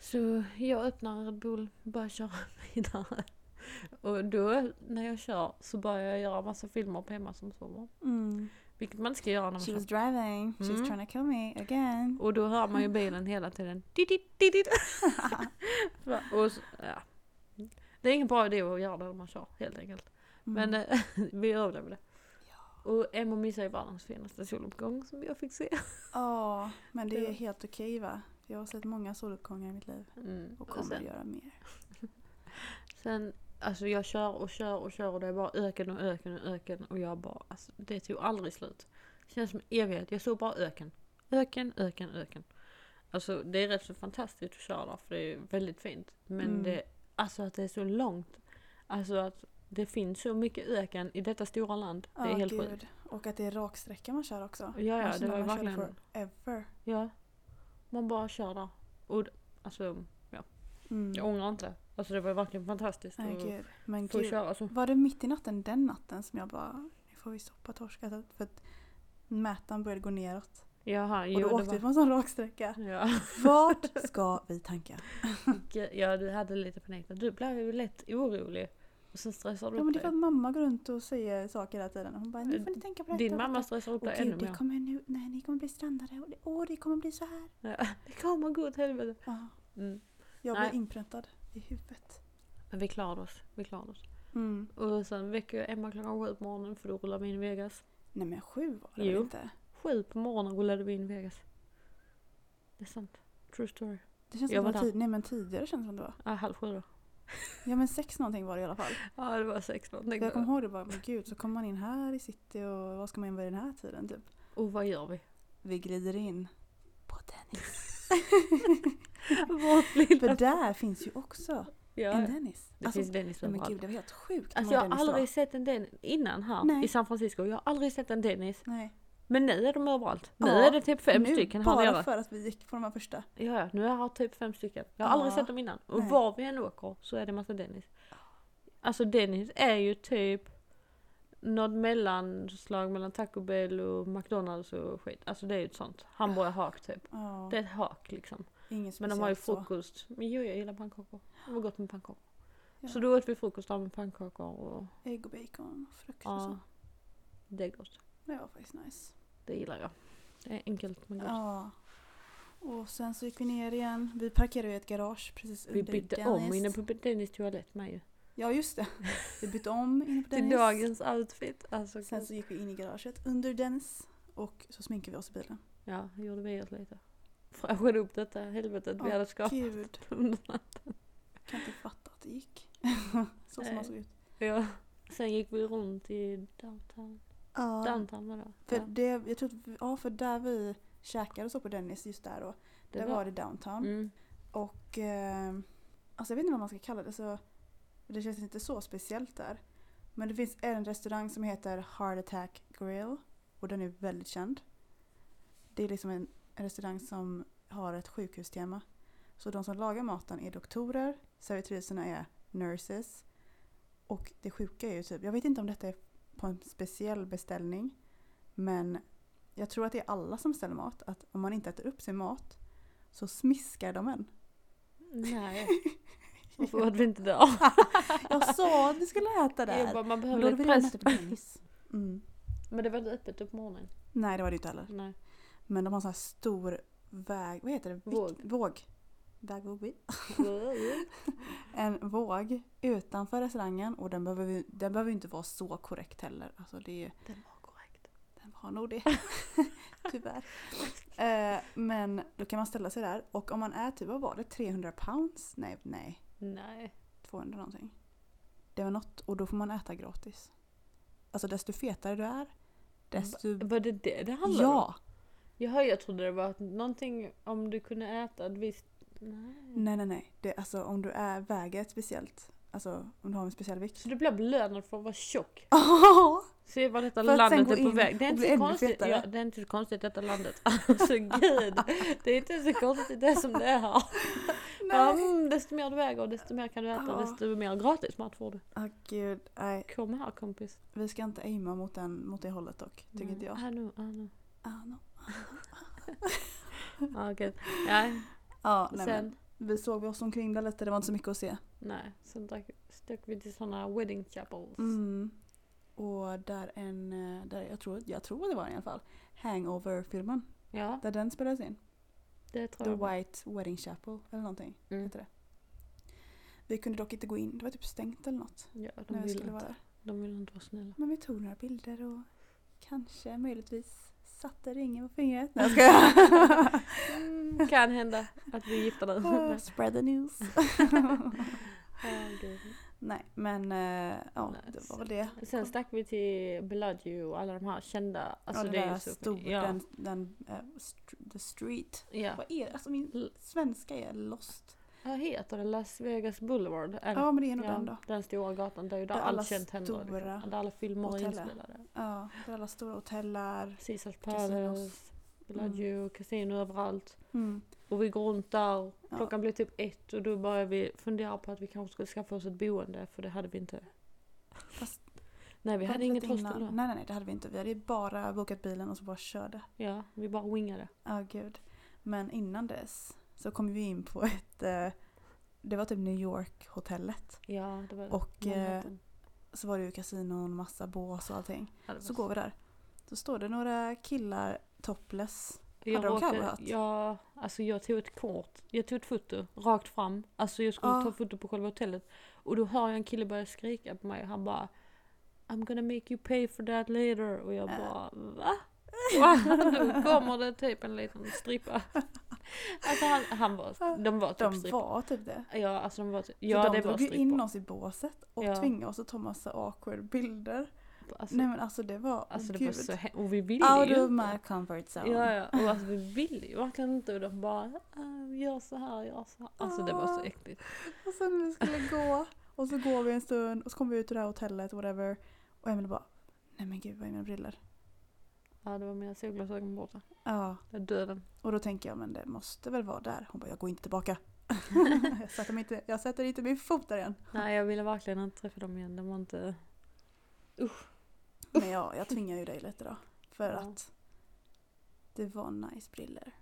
Så jag öppnar Red Bull börjar köra [laughs] vidare. Och då när jag kör så börjar jag göra massa filmer på hemma som sover. Mm. Vilket man inte ska göra när man She was driving. She Mm. was trying to kill me again. Och då hör man ju bilen hela tiden. [laughs] Och så, ja. Det är ingen bra idé att göra det när man kör helt enkelt. Men Mm. [laughs] vi överlevde. Och Emma missade ju världens finaste soluppgång som jag fick se. Ja, men det Det är helt okej va? Jag har sett många soluppgångar i mitt liv. Mm. Och Och kommer sen, göra mer. [laughs] sen, alltså jag kör och kör och kör och det är bara öken och öken och öken och jag bara, alltså det tog aldrig slut. Det känns som evighet. Jag såg bara öken. Öken, öken, öken. Alltså det är rätt så fantastiskt att köra där för det är väldigt fint. Men Mm. det, alltså att det är så långt. Alltså att det finns så mycket öken i detta stora land. Det är Ja, helt gud. sjukt. Och att det är raksträcka man kör också. Ja, ja, det var man verkligen, Forever. ja. Man bara kör där. Och alltså, Mm. jag ångrar inte. Alltså det var verkligen fantastiskt Nej, gud. Men få gud. köra så. Var det mitt i natten den natten som jag bara, nu får vi stoppa torsken. För att mätaren började gå neråt. Jaha, Och då åkte vi på en sån raksträcka. Ja. Vart [laughs] ska vi tanka? ja, du hade lite panik. Du blev ju lätt orolig. Och sen stressade du Ja men det är för att mamma går runt och säger saker hela tiden. Hon bara, nu får ni tänka på detta. Din mamma detta." stressade upp dig ännu gud, det mer. kommer nu, nej ni kommer bli strandade och det, åh det kommer bli så här. Ja, [laughs] det kommer gå åt helvete. Ja, Mm. jag Nej. blir inpräntad i huvudet. Men vi klarade oss. Vi klarade oss. Mm. Och sen väcker jag Emma klockan sju på morgonen för då rullar vi in i Vegas. Nej men sju var det Jo. väl inte? Sju på morgonen rullade vi in i Vegas. Det är sant. True story. Det känns Jag som var det var där. tid, nej men tidigare känns det som det var. Ja, halv sju då. Ja men sex någonting var det i alla fall. [laughs] Ja, det var sex någonting. Jag kommer ihåg det bara, men gud så kommer man in här i city och vad ska man in vid den här tiden typ? Och vad gör vi? Vi glider in på Dennis. [laughs] [laughs] Vårt För lilla... där finns ju också Ja, en Dennis. det Alltså, finns Dennis men gud det var helt sjukt. Alltså jag har aldrig var. sett en Dennis innan här Nej. i San Francisco. Jag har aldrig sett en Dennis. Nej. Men nu är de överallt. Nu Ja, är det typ fem nu, stycken här Bara nere. för att vi gick på de här första. Ja, nu är jag typ fem stycken. Jag har Ja. aldrig sett dem innan. Och Nej. var vi än åker så är det massa Dennis. Alltså Dennis är ju typ något mellanslag mellan Taco Bell och McDonalds och skit. Alltså det är ju ett sånt hamburgerhak typ. Ja, Det är ett hak liksom. Inget Men de har ju speciellt så. frukost. Men jo, jag gillar pannkakor. Det var gott med pannkakor. Ja. Så då åt vi frukost där med pannkakor och Ägg och bacon och frukt och ja, så. det är gott. Det var faktiskt nice. Det gillar jag. Det är enkelt men gott. Ja. Och sen så gick vi ner igen. Vi parkerade i ett garage precis Vi under bytte Dennis. om inne på Dennis toalett med ju. Ja just det. Vi bytte om inne på Till Dennis. dagens outfit. Alltså, Sen så gick vi in i garaget under Dennis. Och så sminkade vi oss i bilen. Ja, gjorde vi oss lite. Fräschade upp detta helvetet vi Åh, hade skapat Gud, [laughs] under natten. kan inte fatta att det gick. [laughs] så som Nej. man såg ut. Ja. Sen gick vi runt i downtown. Ja. Downtown var det. För Ja, det, jag tror att, vi- ja för där vi käkade och så på Dennis just där då. det där var det downtown. Mm. Och eh, alltså jag vet inte vad man ska kalla det så det känns inte så speciellt där. Men det finns en restaurang som heter Heart Attack Grill och den är väldigt känd. Det är liksom en restaurang som har ett sjukhustema. Så de som lagar maten är doktorer, servitriserna är nurses. Och det sjuka är ju typ, jag vet inte om detta är på en speciell beställning. Men jag tror att det är alla som beställer mat. Att om man inte äter upp sin mat så smiskar de en. Nej. [laughs] Varför var vi inte där? [laughs] Jag sa att vi skulle äta där. Jag bara, man behöver lite press. Mm. Men det var inte öppet upp på morgonen. Nej det var det inte heller. Nej. Men de har så här stor väg, vad heter det? Våg. Våg. vägvåg [laughs] en våg utanför restaurangen och den behöver, ju- den behöver inte vara så korrekt heller. Alltså det är, Den var korrekt. den var nog det. [laughs] Tyvärr. Eh, men då kan man ställa sig där och om man är typ, vad var det, 300 pounds? Nej, nej, Nej. 200 någonting. Det var något och då får man äta gratis. Alltså desto fetare du är, desto... Var det det det handlade om? Ja! Jaha, jag trodde det var någonting om du kunde äta ett visst... Nej. Nej, nej, nej. Det, alltså om du är, väger ett speciellt, alltså om du har en speciell vikt. Så du blir belönad för att vara tjock? Ja! Se vad detta För landet är på väg. Det är, inte så konstigt. Ja, det är inte så konstigt detta landet. Alltså gud. Det är inte så konstigt det som det är här. [laughs] Mm, desto mer du väger desto mer kan du äta Ja. desto mer gratis mat får du. Ah, gud, nej. Kom här kompis. Vi ska inte aima mot, den, mot det hållet dock, tycker inte jag. Ah, nu, ah, nu. Ah, no. Ah, gud. Ja, Ja, nej, men, sen. vi såg oss omkring där lite, det var inte så mycket att se. Nej, sen drack, stack vi till sådana wedding chapels. Mm. Och där en, eh, där jag tror, jag tror det var i alla fall, Hangover-filmen. Ja, Där den spelades in. det tror The jag. White Wedding Chapel eller någonting Mm. heter det. Vi kunde dock inte gå in, det var typ stängt eller något. Ja, de när vi vara inte. där. De vill inte vara snälla. Men vi tog några bilder och kanske möjligtvis satte ringen på fingret. Nej jag [laughs] skojar. Mm, kan hända att vi är gifta nu. Spread the news. [laughs] Nej men eh, ja Nej, det var väl det. Sen stack vi till Bellagio och alla de här kända. Alltså ja, det, det är så stor, ja. den, den eh, st- the street. ja. Vad är det? Alltså min svenska är lost. Vad heter det? Las Vegas Boulevard? Det? Ja men det är nog Ja, den då. den stora gatan där, ju där, Där allt känt händer. Liksom. Där alla filmer är inspelade. Ja, där alla stora hotell är. Caesars. Palace, Bellagio, kasino överallt. Mm. Och vi går runt där. Ja. Klockan blev typ ett och då började vi fundera på att vi kanske skulle skaffa oss ett boende för det hade vi inte. Fast Nej vi hade inget hostel då. Nej nej nej det hade vi inte. Vi hade ju bara bokat bilen och så bara körde. Ja, vi bara wingade. Ja gud. Men innan dess så kom vi in på ett, eh, det var typ New York-hotellet. Ja, det var. Och eh, Manhattan. så var det ju kasinon, massa bås och allting. Ja, Så går vi där. Så står det några killar topless. Jag Hade de cowboyhatt? Ja, alltså jag tog ett kort. Jag tog ett foto rakt fram. Alltså jag skulle Ja. ta foto på själva hotellet. Och då hör jag en kille börja skrika på mig. Han bara I'm gonna make you pay for that later. Och jag Äh. bara va? Va? Då [laughs] kommer det typ en liten strippa. [laughs] [laughs] Alltså han, han var, de var typ De strippa. var typ det. Ja, alltså de var typ, Så ja de det var drog ju in oss i båset och Ja. tvingade oss att ta massa awkward bilder. Alltså, Nej men alltså det var, alltså det var gud. så he- och vi ville Out ju of inte. my comfort zone. Ja, ja, och alltså vi ville ju verkligen inte och de bara "Ah, gör så här, gör så här. Alltså det var så Ah. äckligt. Och sen när vi skulle gå och så går vi en stund och så kommer vi ut ur det här hotellet whatever. Och Emelie bara Nej men gud vad är mina briller? Ja det var mina solglasögon borta. Ja. Det är döden. Och då tänker jag men det måste väl vara där. Hon bara jag går inte tillbaka. [laughs] jag, sätter mig inte, jag sätter inte min fot där igen. Nej jag ville verkligen inte träffa dem igen. De var inte... Men ja, jag tvingar ju dig lite då. För Ja. att det var nice briller.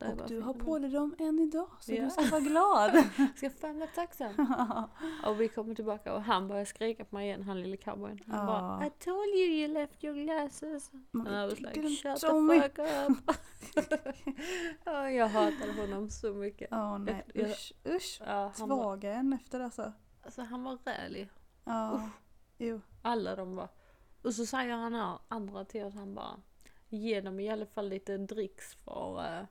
Och du har på dig dem än idag så Ja. du ska vara glad. [laughs] Ska fan vara tacksam. [laughs] och vi kommer tillbaka och han börjar skrika på mig igen, han lille cowboyen. Han Ja. bara I told you you left your glasses. Man And I was "You like shut tell me." the fuck up. [laughs] Ja, jag hatade honom så mycket. Ja nej Jag- jag- usch usch. Ja, Svaga en efter alltså. alltså, han var rälig. Ja. Jo. Alla de var. Och så säger han här andra till oss, han bara ge dem i alla fall lite dricks för, eh,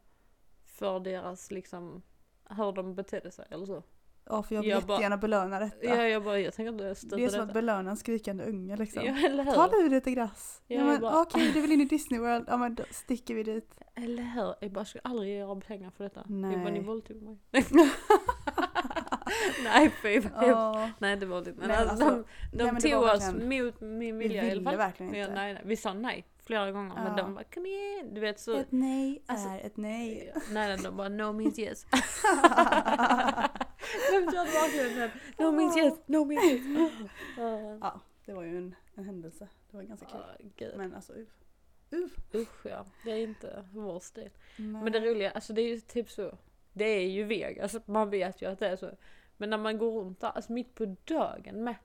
för deras liksom hur de betedde sig eller så. Ja för jag vill Jag bara- jättegärna belöna detta. Ja, jag bara, jag tänker inte stötta det är som detta. att belöna en skrikande unge liksom. Ja, eller hur? Ta du lite glass. Ja, Ja, men bara- okej du vill in i Disney World. Ja men då sticker vi dit. Eller hur? Jag bara, skulle aldrig ge er pengar för detta. Nej. Jag bara, ni våldtog mig. [laughs] Nej fy. Ja. Nej det var inte. Men Nej, alltså, alltså, de de nej, men tog oss verkligen- mot min Vi vilja i alla ville fall. verkligen Ja, inte. nej, nej. Vi sa nej flera gånger men Ja. de bara kom igen. Du vet så. Ett nej Alltså- är ett nej. Nej nej de bara no means yes. de körde verkligen den. No means yes, no means yes. [laughs] Ja. Det var ju en, en händelse. Det var ganska kul. Gud. Men alltså uff. Uff. Usch ja, det är inte vår stil. Nej. Men det roliga, alltså det är ju typ så. Det är ju Vegas, man vet ju att det är så. Men när man går runt där, alltså mitt på dagen med.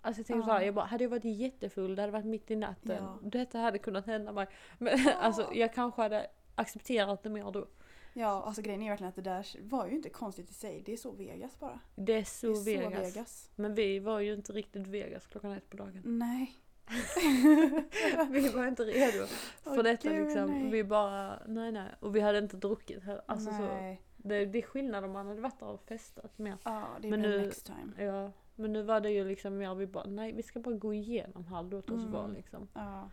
Alltså jag tänker Ja. såhär, jag bara, hade jag varit jättefull, det hade varit mitt i natten. Ja. Detta hade kunnat hända mig. Men [laughs] alltså jag kanske hade accepterat det mer då. Ja, alltså grejen är verkligen att det där var ju inte konstigt i sig. Det är så Vegas bara. Det är så, det är Vegas. så Vegas. Men vi var ju inte riktigt Vegas klockan ett på dagen. Nej. [laughs] vi var inte redo för Åh, detta gud, liksom. nej. Vi bara, nej nej. Och vi hade inte druckit heller. Alltså så. nej. Det, det är skillnad om man hade varit där och festat mer. Ja, det är Men nu- next time. Ja, men nu var det ju liksom mer vi bara, nej vi ska bara gå igenom här, låt oss Mm. vara liksom. Ja.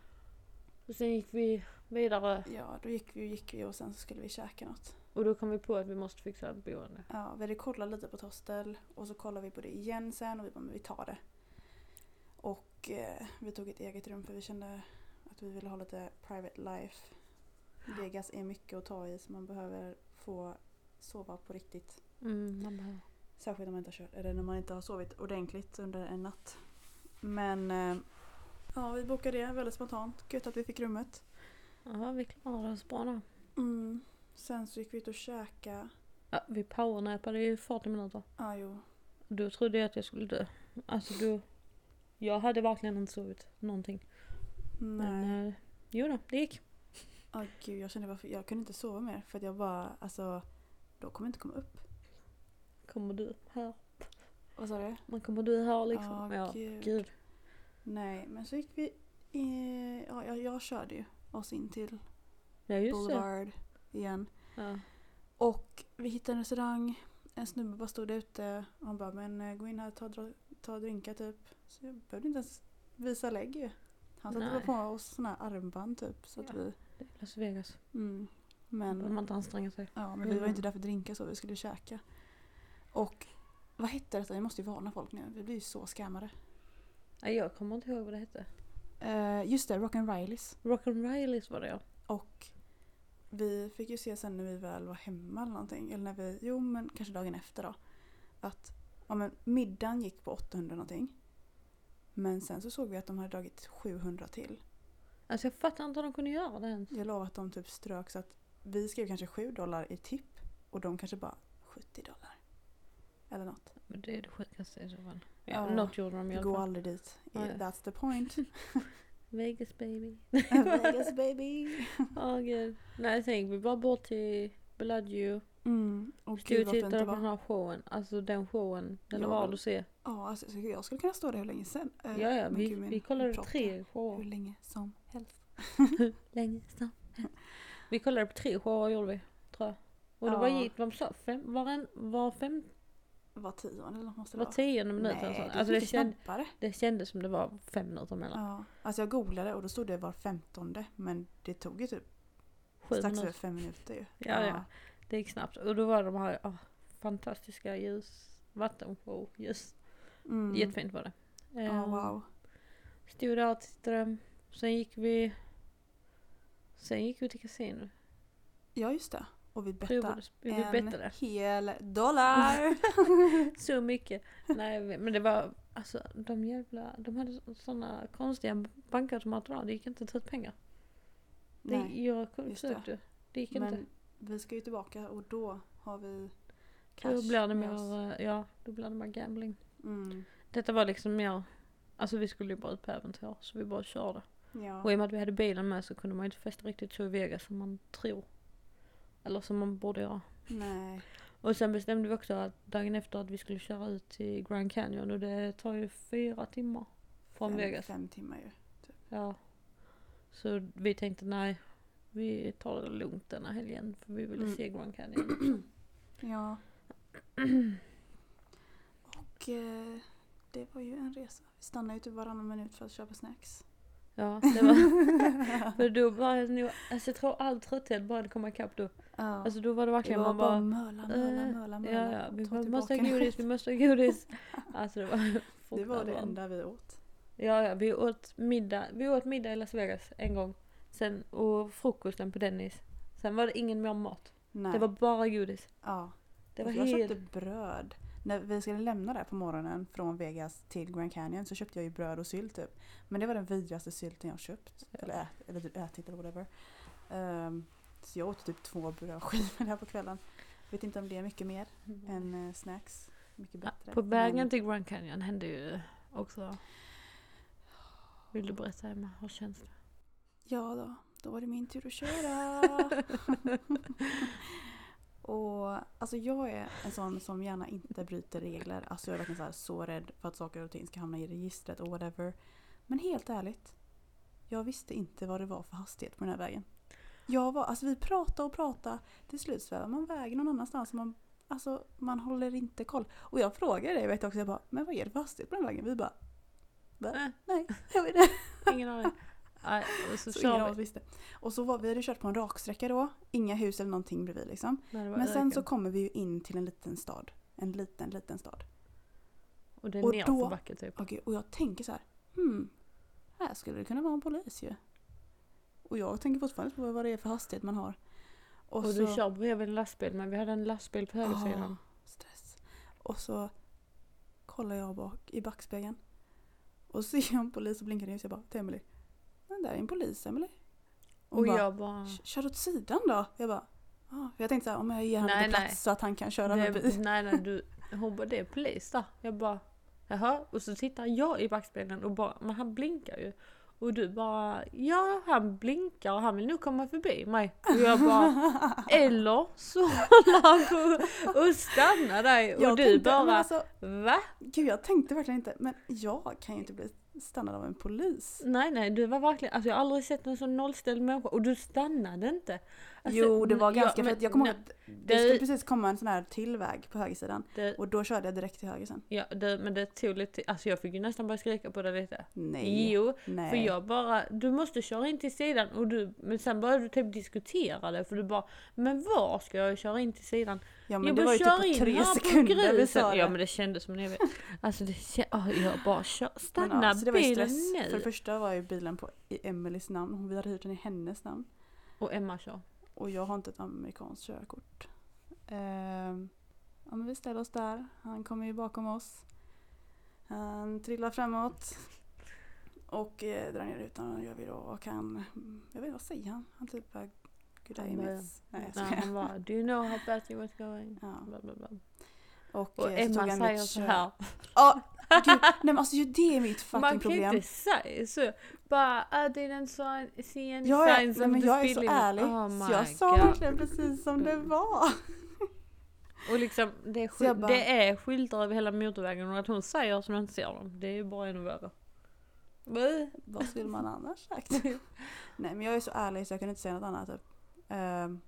Och sen gick vi vidare ja, då gick vi gick vi och sen så skulle vi käka något. och då kom vi på att vi måste fixa ett boende. Ja, vi hade kollat lite på ett hostel och så kollade vi på det igen sen och vi bara, men vi tar det. Och eh, vi tog ett eget rum för vi kände att vi ville ha lite private life. Vegas är mycket att ta i så man behöver få sova på riktigt. Mm, man bara, Särskilt när man inte har kört, eller när man inte har sovit ordentligt under en natt. Men eh, ja, vi bokade det väldigt spontant. Gött att vi fick rummet. ja vi klarade oss bra då. Mm. Sen så gick vi ut och käkade. Ja, vi powernapade i 40 minuter. Ja, jo. Då trodde jag att jag skulle dö. Alltså då, jag hade verkligen inte sovit någonting. Nej. Men eh, jo då, det gick. Ja, gud, jag kände varför jag kunde inte sova mer för att jag bara, alltså, då kommer jag inte komma upp. Kommer du här? Vad sa du? Man kommer du här liksom. Ja, Ja, gud. gud. Nej, men så gick vi, i, ja, jag, jag körde ju oss in till Ja just det. Boulevard igen. Ja. Och vi hittade en restaurang. En snubbe bara stod där ute och han bara men eh, gå in här och ta, ta drinkar typ. Så jag behövde inte ens visa lägg ju. Han satte bara på oss såna här armband typ. Så att Ja. vi, Det är Las Vegas. mm, Men man inte anstränga sig. ja, men vi var Mm. inte där för att drinka så, vi skulle käka. Och vad hette detta? Jag måste ju varna folk nu. Vi blir ju så scammade. Nej, jag kommer inte ihåg vad det hette. Uh, just det, Rock and Rileys. Rock'n Rileys var det ja. Och vi fick ju se sen när vi väl var hemma eller någonting. Eller när vi, jo men kanske dagen efter då. Att ja, men middagen gick på 800 någonting. Men sen så såg vi att de hade dragit 700 till. Alltså jag fattar inte hur de kunde göra det ens. Jag lovar att de typ strök så att vi skrev kanske 7 dollar i tipp. Och de kanske bara 70 dollar. Eller något. Men det är det sjukaste i så fall. Ja, Ja, något gjorde de i alla Gå fall. aldrig dit. That's the point. [laughs] Vegas baby. [laughs] Vegas baby. [laughs] Åh gud. Nej gick vi bara bort till Bellagio. Mm. Och Stod gud och tittade på var. den här showen. Alltså den showen. Den är Ja. värd att se. Ja, alltså, så jag skulle kunna stå där hur länge sen. Eh, Ja ja, vi, vi kollade kropp tre Hur shower. länge som helst. Länge som Vi kollade på tre shower gjorde vi. Tror jag. Och det Ja. var gick, de sa fem, var, en, var fem, Var tionde eller något måste det var vara. tionde minut eller Nej, sånt. det Alltså gick det, känd, snabbare. det kändes som det var fem minuter mellan. Ja. Alltså jag googlade och då stod det var femtonde. Men det tog ju typ Sju strax över minuter. fem minuter ju. Ja, ja. Det gick snabbt. Och då var de här ah, fantastiska ljus, vattenshow, ljus. Mm. Jättefint var det. Ja, Ehm, wow. Stod där och tittade. Sen gick vi Sen gick vi till kasino. Ja, just det. Och vi bettade vi en hel dollar. [laughs] [laughs] Så mycket. Nej men det var alltså de jävla, de hade sådana konstiga bankautomater där. Det gick inte att ta ut pengar. Det, Nej, jag just det. försökte. Det gick inte. men vi ska ju tillbaka och då har vi cash Då blir det mer, eh, ja, då blir det mer gambling. Mm. Detta var liksom mer, alltså vi skulle ju bara ut på äventyr så vi bara körde. Ja. Och i och med att vi hade bilen med så kunde man inte festa riktigt så i Vegas som man tror. Eller som man borde göra. Nej. Och sen bestämde vi också att dagen efter att vi skulle köra ut till Grand Canyon och det tar ju fyra timmar från fem, Vegas. Fem timmar ju. Ja. Så vi tänkte nej, vi tar det lugnt denna helgen för vi ville Mm. se Grand Canyon. [clears throat] Ja. [clears throat] Och eh, det var ju en resa. Vi stannade ju typ varannan minut för att köpa snacks. Ja, det var... [laughs] för då var jag nog, alltså jag tror all trötthet började komma ikapp då. Ja. Alltså då var det det verkligen var man bara möla, möla, eh, möla, möla. Ja, ja, vi bara, måste ha godis, vi måste ha godis. Alltså det var Det var det enda vi åt. Ja, ja, vi åt middag, vi åt middag i Las Vegas en gång. Sen, och frukosten på Dennis. Sen var det ingen mer mat. Nej. Det var bara godis. ja. Det var jag helt... köpte bröd. När vi skulle lämna där på morgonen från Vegas till Grand Canyon så köpte jag ju bröd och sylt typ. Men det var den vidrigaste sylten jag köpt. Eller, ät, eller typ ätit eller whatever. Ehm, så jag åt typ två brödskivor där på kvällen. Vet inte om det är mycket mer än eh, snacks. Mycket Mm. Ja, bättre. på vägen Men- till Grand Canyon hände ju också... Vill du berätta Emma, hur känns det? Ja då, då var det min tur att köra. [laughs] Och alltså jag är en sån som gärna inte bryter regler. Alltså jag är verkligen så, här, så rädd för att saker och ting ska hamna i registret och whatever. Men helt ärligt. Jag visste inte vad det var för hastighet på den här vägen. Jag var, alltså vi pratade och pratade. Till slut svävar man vägen någon annanstans. Man, alltså man håller inte koll. Och jag frågade dig vet jag också, jag bara, men vad är det för hastighet på den vägen? Vi bara? Äh. nej, jag vet inte. [laughs] Ingen aning. Nej, och så, Så ingen av kör oss vi. visste. Och så var vi hade kört på en raksträcka då. Inga hus eller någonting bredvid liksom. var Men sen så kommer vi ju in till en liten stad. En liten, liten stad. Och det är och backe typ. Och, och jag tänker så här, hmm, här skulle det kunna vara en polis ju. Och jag tänker fortfarande på vad det är för hastighet man har. Och, Och, så, du kör bredvid en lastbil men vi hade en lastbil på högersidan. Ah, stress. Och så kollar jag bak i backspegeln. Och så ser jag en polis och blinkar ljus. Jag bara till Emily. Men där är en polis Emily. Hon Och bara, jag bara... "K- Kör åt sidan då. Jag bara, ah. Jag tänkte så här, om jag ger honom lite nej. plats så att han kan köra Det, förbi. nej nej du, [laughs] hon bara det är polis där. Jag bara jaha och så tittar jag i backspegeln och bara men han blinkar ju. Och du bara ja han blinkar och han vill nog komma förbi mig. Och jag bara [laughs] eller så håller han på att stanna dig och Jag du tänkte, bara alltså, va? Gud jag tänkte verkligen inte, men jag kan ju inte bli stannad av en polis. Nej nej du var verkligen, alltså jag har aldrig sett en så nollställd människa och du stannade inte. Alltså, jo det var ja, ganska, men för att jag kommer ihåg att det det- skulle precis komma en sån här till väg på högersidan. det, Och då körde jag direkt till höger sen. ja, det, men det tog lite, alltså jag fick ju nästan börja skrika på det lite. Nej. Jo, nej. För jag bara, du måste köra in till sidan och du, men sen började du typ diskutera det för du bara, men var ska jag köra in till sidan? ja men jag det var ju typ på tre sekunder på vi sa det. Ja men det kändes som en evighet. Alltså det kän- åh, jag bara kör, Men stanna ja, det var ju bilen stress. nu. För det första var ju bilen på i Emelies namn. Hon- Vi hade hyrt den i hennes namn. Och Emma kör. Och jag har inte ett amerikanskt körkort. Ehm, ja vi ställer oss där. Han kommer ju bakom oss. Han trillar framåt. Och eh, drar ner rutan gör vi då. Och han, jag vet inte vad säger han? Han typ bara Good day miss. Nej jag skojar. han bara, do you know how fast you was going? Ja. Bla, bla, bla. Och, Och eh, Emma säger så här. [laughs] Ja, [laughs] gud. Nej men alltså det är mitt fucking Man kan problem. inte säga så. Bara, I didn't sign- see any Jag är, signs nej, men jag är så ärlig. Oh så jag sa verkligen precis som det var. [laughs] Och liksom, det är, bara- det är skyltar över hela motorvägen och att hon säger som jag inte ser dem, det är ju bara ännu värre. Vad skulle man annars sagt? Nej men jag är så ärlig så jag kunde inte säga något annat. Typ. Ehm,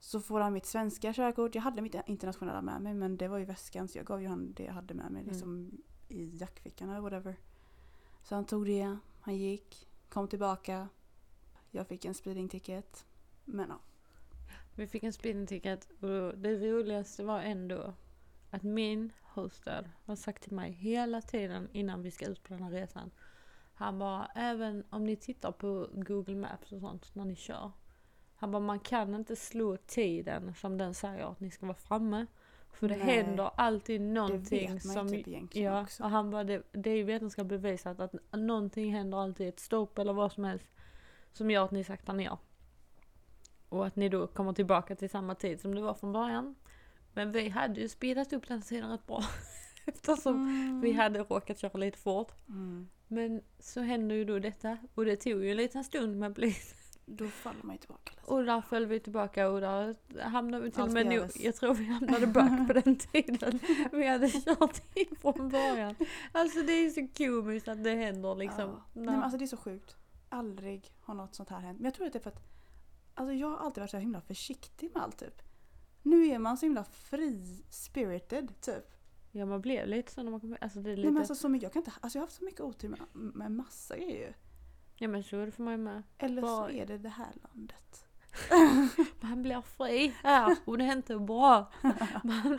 så får han mitt svenska körkort. Jag hade mitt internationella med mig men det var i väskan så jag gav ju han det jag hade med mig Mm. liksom i jackfickan eller whatever. Så han tog det, han gick, kom tillbaka. Jag fick en speeding ticket. Men ja. Vi fick en speeding ticket och det roligaste var ändå att min hostad har sagt till mig hela tiden innan vi ska ut på den här resan. Han bara, även om ni tittar på Google Maps och sånt när ni kör. Han bara, man kan inte slå tiden som den säger att ni ska vara framme. För det Nej. händer alltid Det någonting vet man som... typ egentligen Ja, också. och han bara, det, det är ju vetenskapligt bevisat att någonting händer alltid, ett stopp eller vad som helst. Som gör att ni saktar ner. Och att ni då kommer tillbaka till samma tid som det var från början. Men vi hade ju speedat upp den tiden rätt bra. [laughs] Eftersom Mm. vi hade råkat köra lite fort. Mm. Men så hände ju då detta. Och det tog ju en liten stund med [laughs] bli. Då faller man ju tillbaka lite. Och där föll vi tillbaka och där hamnade vi till och med förgäves. Jag tror vi hamnade back på den tiden vi hade kört in från början. Alltså det är så komiskt att det händer liksom. Ja. Nej, men alltså det är så sjukt. Aldrig har något sånt här hänt. Men jag tror att det är för att alltså jag har alltid varit så himla försiktig med allt typ. Nu är man så himla free-spirited typ. Ja man blev lite så när man kom Alltså det är Nej, lite... men alltså, så mycket, jag, kan inte, alltså jag har haft så mycket otur med, med massa grejer. Ja men så är det för mig med. Eller så är det det här landet. [laughs] Man blir fri här och det är inte bra. [laughs] Man,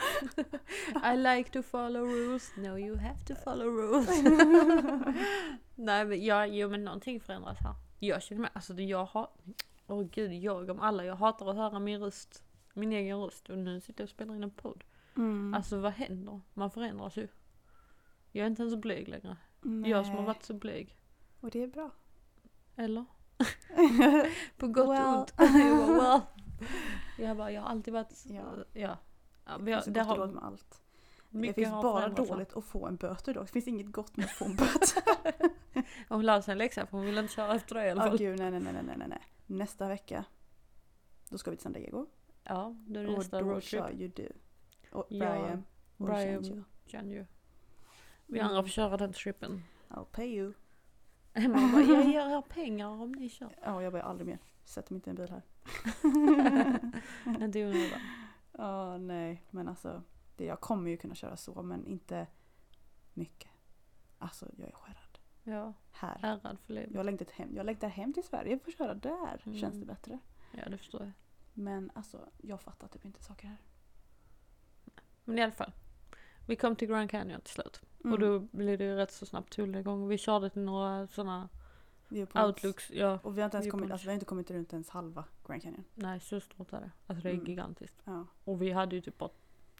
I like to follow rules. No you have to follow rules. [laughs] Nej men ja, jo men någonting förändras här. Jag känner mig, alltså det jag har, åh gud jag om alla, jag hatar att höra min röst. Min egen röst och nu sitter jag och spelar in en podd. Mm. Alltså vad händer? Man förändras ju. Jag är inte ens blyg längre. Jag som har varit så blyg. Och det är bra. Eller? [laughs] På gott och Well. ont. [laughs] jag bara, well. [laughs] Jag bara, jag har alltid varit... Ja. ja. ja men det jag, finns det och har, dåligt med allt. mycket det finns bara dåligt att få en böter då. Det finns inget gott med att få en böter. Hon lärde sig en läxa för hon ville inte köra efter det i alla fall. gud, nej, nej, nej, nej, nej. Nästa vecka, då ska vi till San Diego. Ja, då är det Och nästa då roadtrip. kör ju du. Och Ja, Brian. och Brian Shanjo. kan ju. Vi Mm. andra får köra den trippen. I'll pay you. [laughs] Emma bara, jag [laughs] ger er pengar om ni kör. Ja, jag börjar aldrig mer. Sätter mig inte i en bil här. [laughs] I onödan. Ja, nej. Men alltså, det, jag kommer ju kunna köra så, men inte mycket. Alltså, jag är skärrad. Ja, Här. ärrad för livet. Jag längtar hem, jag längtar hem till Sverige för att köra där. Mm. Känns det bättre. Ja, det förstår jag. Men alltså, jag fattar typ inte saker här. Men i alla fall. Vi kom till Grand Canyon till slut. Mm. Och då blev det ju rätt så snabbt tullnedgång. Vi körde till några sådana Vi är på en- outlooks. Ja, Och vi har inte ens kommit, alltså, vi har inte kommit runt ens halva Grand Canyon. nej så stort är det. Alltså det är Mm. gigantiskt. Ja. Och vi hade ju typ bara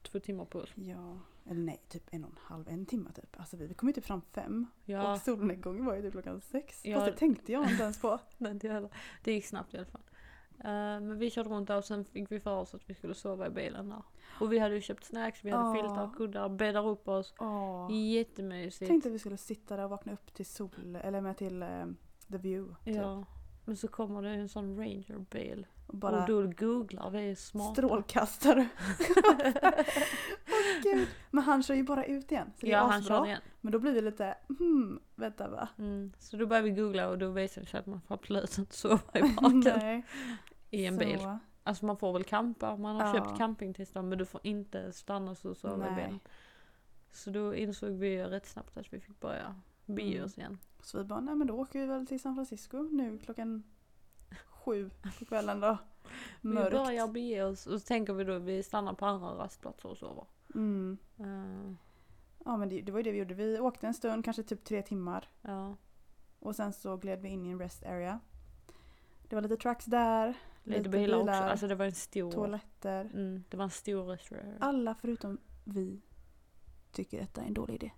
två timmar på oss. ja. Eller nej, typ en och en halv, en timme typ. Alltså vi, kom ju typ fram fem. Ja, Och solnedgången var ju typ klockan sex. Ja. Fast det tänkte jag inte ens på. [laughs] nej, inte heller. Det gick snabbt i alla fall. Eh, men vi körde runt där och sen fick vi för oss att vi skulle sova i bilen där. Och vi hade ju köpt snacks, vi hade Åh. filtar, kuddar, bäddar upp oss. Åh. Jättemysigt. Tänkte att vi skulle sitta där och vakna upp till sol, eller med till eh, the view. Typ. Ja. Men så kommer det en sån rangerbil. Och bara Och då googlar vi smarta. strålkastare. [laughs] Gud. Men han kör ju bara ut igen. Så det är Ja, han körde igen. Men då blir det lite, hmm, vänta va? Mm. Så då började vi googla och då visade det sig att man får absolut inte sova i baken [laughs] Nej. I en Så. bil. Alltså man får väl campa, man har Ja. köpt campingtillstånd men du får inte stanna så och sova i bilen. Så då insåg vi rätt snabbt att vi fick börja bege Mm. oss igen. Så vi bara, nej men då åker vi väl till San Francisco nu klockan sju på kvällen då. [laughs] Vi Mörkt. börjar bege oss och så tänker vi då vi stannar på andra rastplatser och sover. Mm. Eh, Ja men det, det var ju det vi gjorde. Vi åkte en stund, kanske typ tre timmar. ja, Och sen så gled vi in i en rest area. Det var lite trucks där, lite, bilar, också. Alltså det var en stor, toaletter. mm, det var en stor restaurang. Alla förutom vi tycker detta är en dålig idé.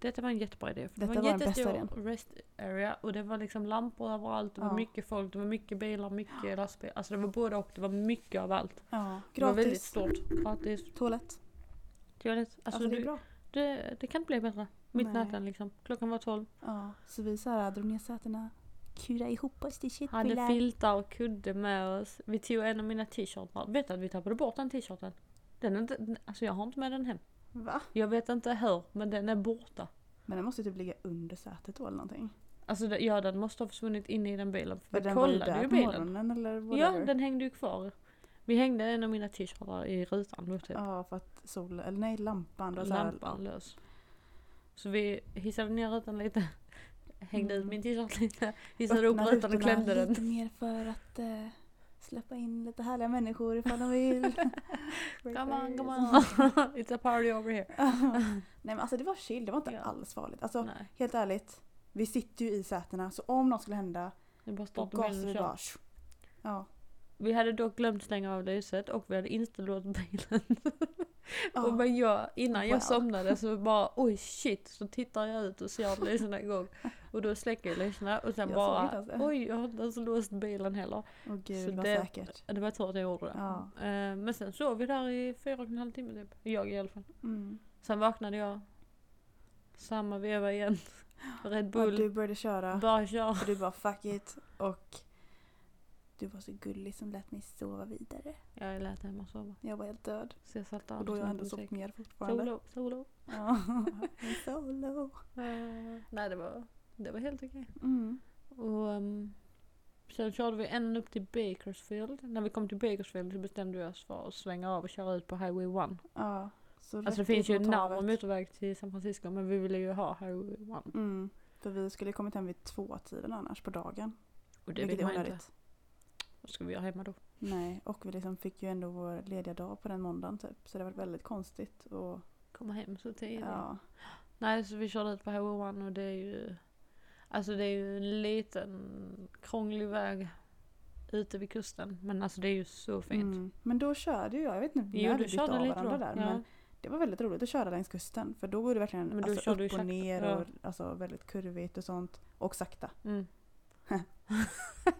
Detta var en jättebra idé. För Detta det var en jättestor rest area och det var liksom lampor överallt. Det var Ja. mycket folk, det var mycket bilar, mycket lastbilar. Alltså det var både och. Det var mycket av allt. Ja, Det var väldigt gratis. stort. Gratis. Toalett. Toalett. Alltså, Alltså, det är du, bra. det, det kan inte bli bättre. Mitt natten liksom. Klockan var 12. Ja, så vi så här drog ner sätena, kurade ihop oss till Hade köttbullar. filtar och kudde med oss. Vi tog en av mina t-shirtar. Vet du att vi tappade bort den t-shirten? Den är inte, alltså jag har inte med den hem. Va? Jag vet inte hur, men den är borta. Men den måste typ ligga under sätet då eller någonting. Alltså ja, den måste ha försvunnit inne i den bilen. För vi den kollade ju bilen. morgonen eller Ja, den hängde ju kvar. Vi hängde en av mina t-shirtar i rutan då typ. Ja, för att sol, eller nej lampan. Då Lampan lös. Så vi hissade ner rutan lite. Hängde ut Mm. min t-shirt lite. Hissade upp Öppna rutan och klämde den. Lite mer för att eh, släppa in lite härliga människor ifall de vill. [laughs] Come on, come on. [laughs] It's a party over here. [laughs] Nej men alltså det var chill, det var inte Ja. alls farligt. Alltså Nej, helt ärligt. Vi sitter ju i sätena så om något skulle hända det är bara och köra. bara. Ja. Vi hade dock glömt stänga av lyset och vi hade inte låst bilen. [laughs] Ja. Och men jag, innan Wow. jag somnade så [laughs] bara oj shit så tittar jag ut och ser att lyserna igång. Och då släcker jag lyserna och sen Jag bara oj jag har inte ens låst bilen heller. Åh gud Så vad det- säkert. Det var tur att jag gjorde det. Ja. Eh, Men sen sov vi där i fyra och en halv timme typ. Jag i alla fall. Mm. Sen vaknade jag. Samma veva igen. [gasps] Red Och Bull. du började köra Bara kör. och du bara fuck it. Och du var så gullig som lät mig sova vidare. Jag lät Emma sova. Jag var helt död. Så jag satt Och då har jag ändå sovit mer fortfarande. Solo, solo. Ja, [laughs] [laughs] solo. Eh, nej det var, det var helt okej. Mm. Och ehm, sen körde vi en upp till Bakersfield. När vi kom till Bakersfield så bestämde vi oss för att svänga av och köra ut på Highway 1. Ja. Så Alltså det finns ju en närmare motorväg till San Francisco men vi ville ju ha Highway 1. Mm. För vi skulle kommit hem vid två tiden annars på dagen. Och det vilket vill är man inte. onödigt. Vad ska vi göra hemma då? Nej, och vi liksom fick ju ändå vår lediga dag på den måndagen typ. Så det var väldigt konstigt. Och, Komma hem så tidigt. ja. Nej så vi körde ut på Highway 1 och det är ju Alltså det är ju en liten krånglig väg ute vid kusten. Men alltså det är ju så fint. Mm. Men då körde ju jag, jag vet inte Jo när du vi bytte körde av lite varandra då. där. ja. Men det var väldigt roligt att köra längs kusten. För då går det verkligen Men alltså, upp och sakta. ner Ja. och alltså, väldigt kurvigt och sånt. Och sakta. Mm.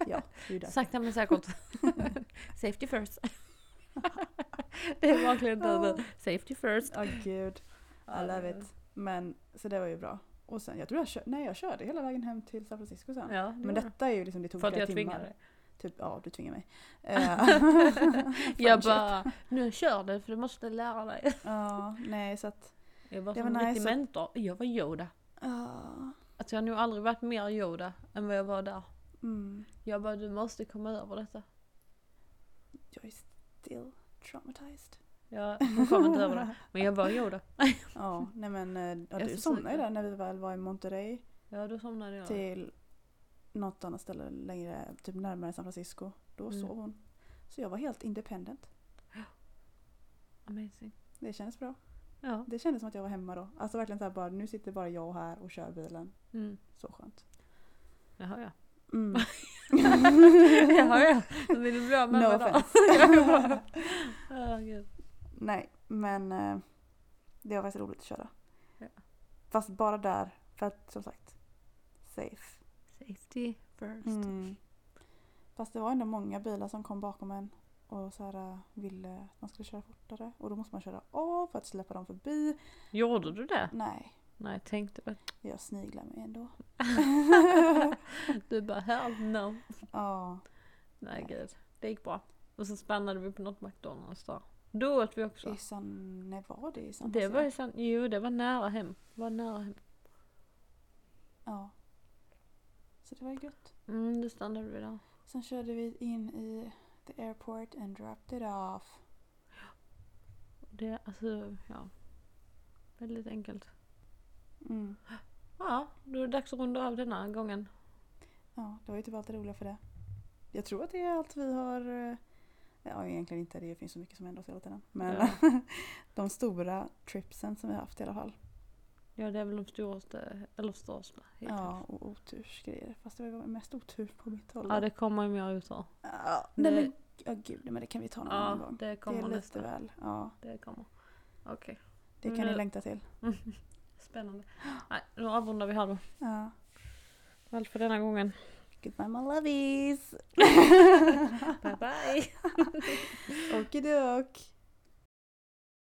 Ja. Sakta men säkert. [laughs] Safety first. [laughs] det är verkligen det. Safety first. Ja gud, I love it. Men så det var ju bra. Och sen, jag tror jag körde, nej jag körde hela vägen hem till San Francisco sen. Ja, det Men detta är ju liksom, det tog För att flera jag tvingade timmar. dig. Typ, ja du tvingar mig. [laughs] Eh, Jag bara, nu kör du för du måste lära dig. Ja, nej så att, Jag var Det som var en nice riktig mentor. Jag var Yoda. ja. Alltså jag har nog aldrig varit mer Yoda än vad jag var där. Mm. Jag bara, du måste komma över detta. Jag är still traumatized. Jag kom inte över det. Men jag var Yoda. [laughs] Ja, nej men eh, ja, du somnade ju där när vi väl var i Monterey Ja, då somnade jag. till något annat ställe längre, typ närmare San Francisco. Då Mm. sov hon. Så jag var helt independent. [gasps] Amazing. Det kändes bra. Ja. Det kändes som att jag var hemma då. Alltså verkligen såhär bara, nu sitter bara jag här och kör bilen. Mm. Så skönt. Har jag. Mm. [laughs] Det har jag. Vill du bli av med No mig offense. [laughs] Ja, gud. Nej, men eh, det var faktiskt roligt att köra. Ja. Fast bara där, för att som sagt, safe. Safety first. Mm. Fast det var ändå många bilar som kom bakom en och så här, eh, ville att man skulle köra fortare. Och då måste man köra av för att släppa dem förbi. Gjorde du det? Nej, Nej, jag tänkte väl. jag sniglar mig ändå. [laughs] Du bara, hell no. Ja, Nej gud, det gick bra. Och så stannade vi på något McDonalds där. Då åt vi också. i San... När var det i San Det var ju sant, jo det var nära hem. Var nära hem. Ja. Så det var ju gött. Mm, då stannade vi där. Sen körde vi in i the airport and dropped it off. Det, alltså, ja. Väldigt enkelt. Mm. Ja, då är det dags att runda av denna gången. Ja, det var ju typ allt det roliga för det. Jag tror att det är allt vi har... eh, Ja, egentligen inte. Det finns så mycket som händer oss hela tiden. Men Ja. [laughs] de stora tripsen som vi har haft i alla fall. Ja, det är väl de storaste, eller största. Ja, och otursgrejer. Fast det var mest otur på mitt håll. ja, det kommer ju mer här. Ja, nej Det- men, ja gud, men det kan vi ta någon annan Ja, gång. det Det kommer är lite nästa. väl. Ja, Det kommer. Okej, det Men kan ni längta till. [laughs] spännande. Nej, nu avrundar vi här då. Ja. Allt för denna gången. Goodbye my lovies! [laughs] Bye bye! [laughs] Okidok!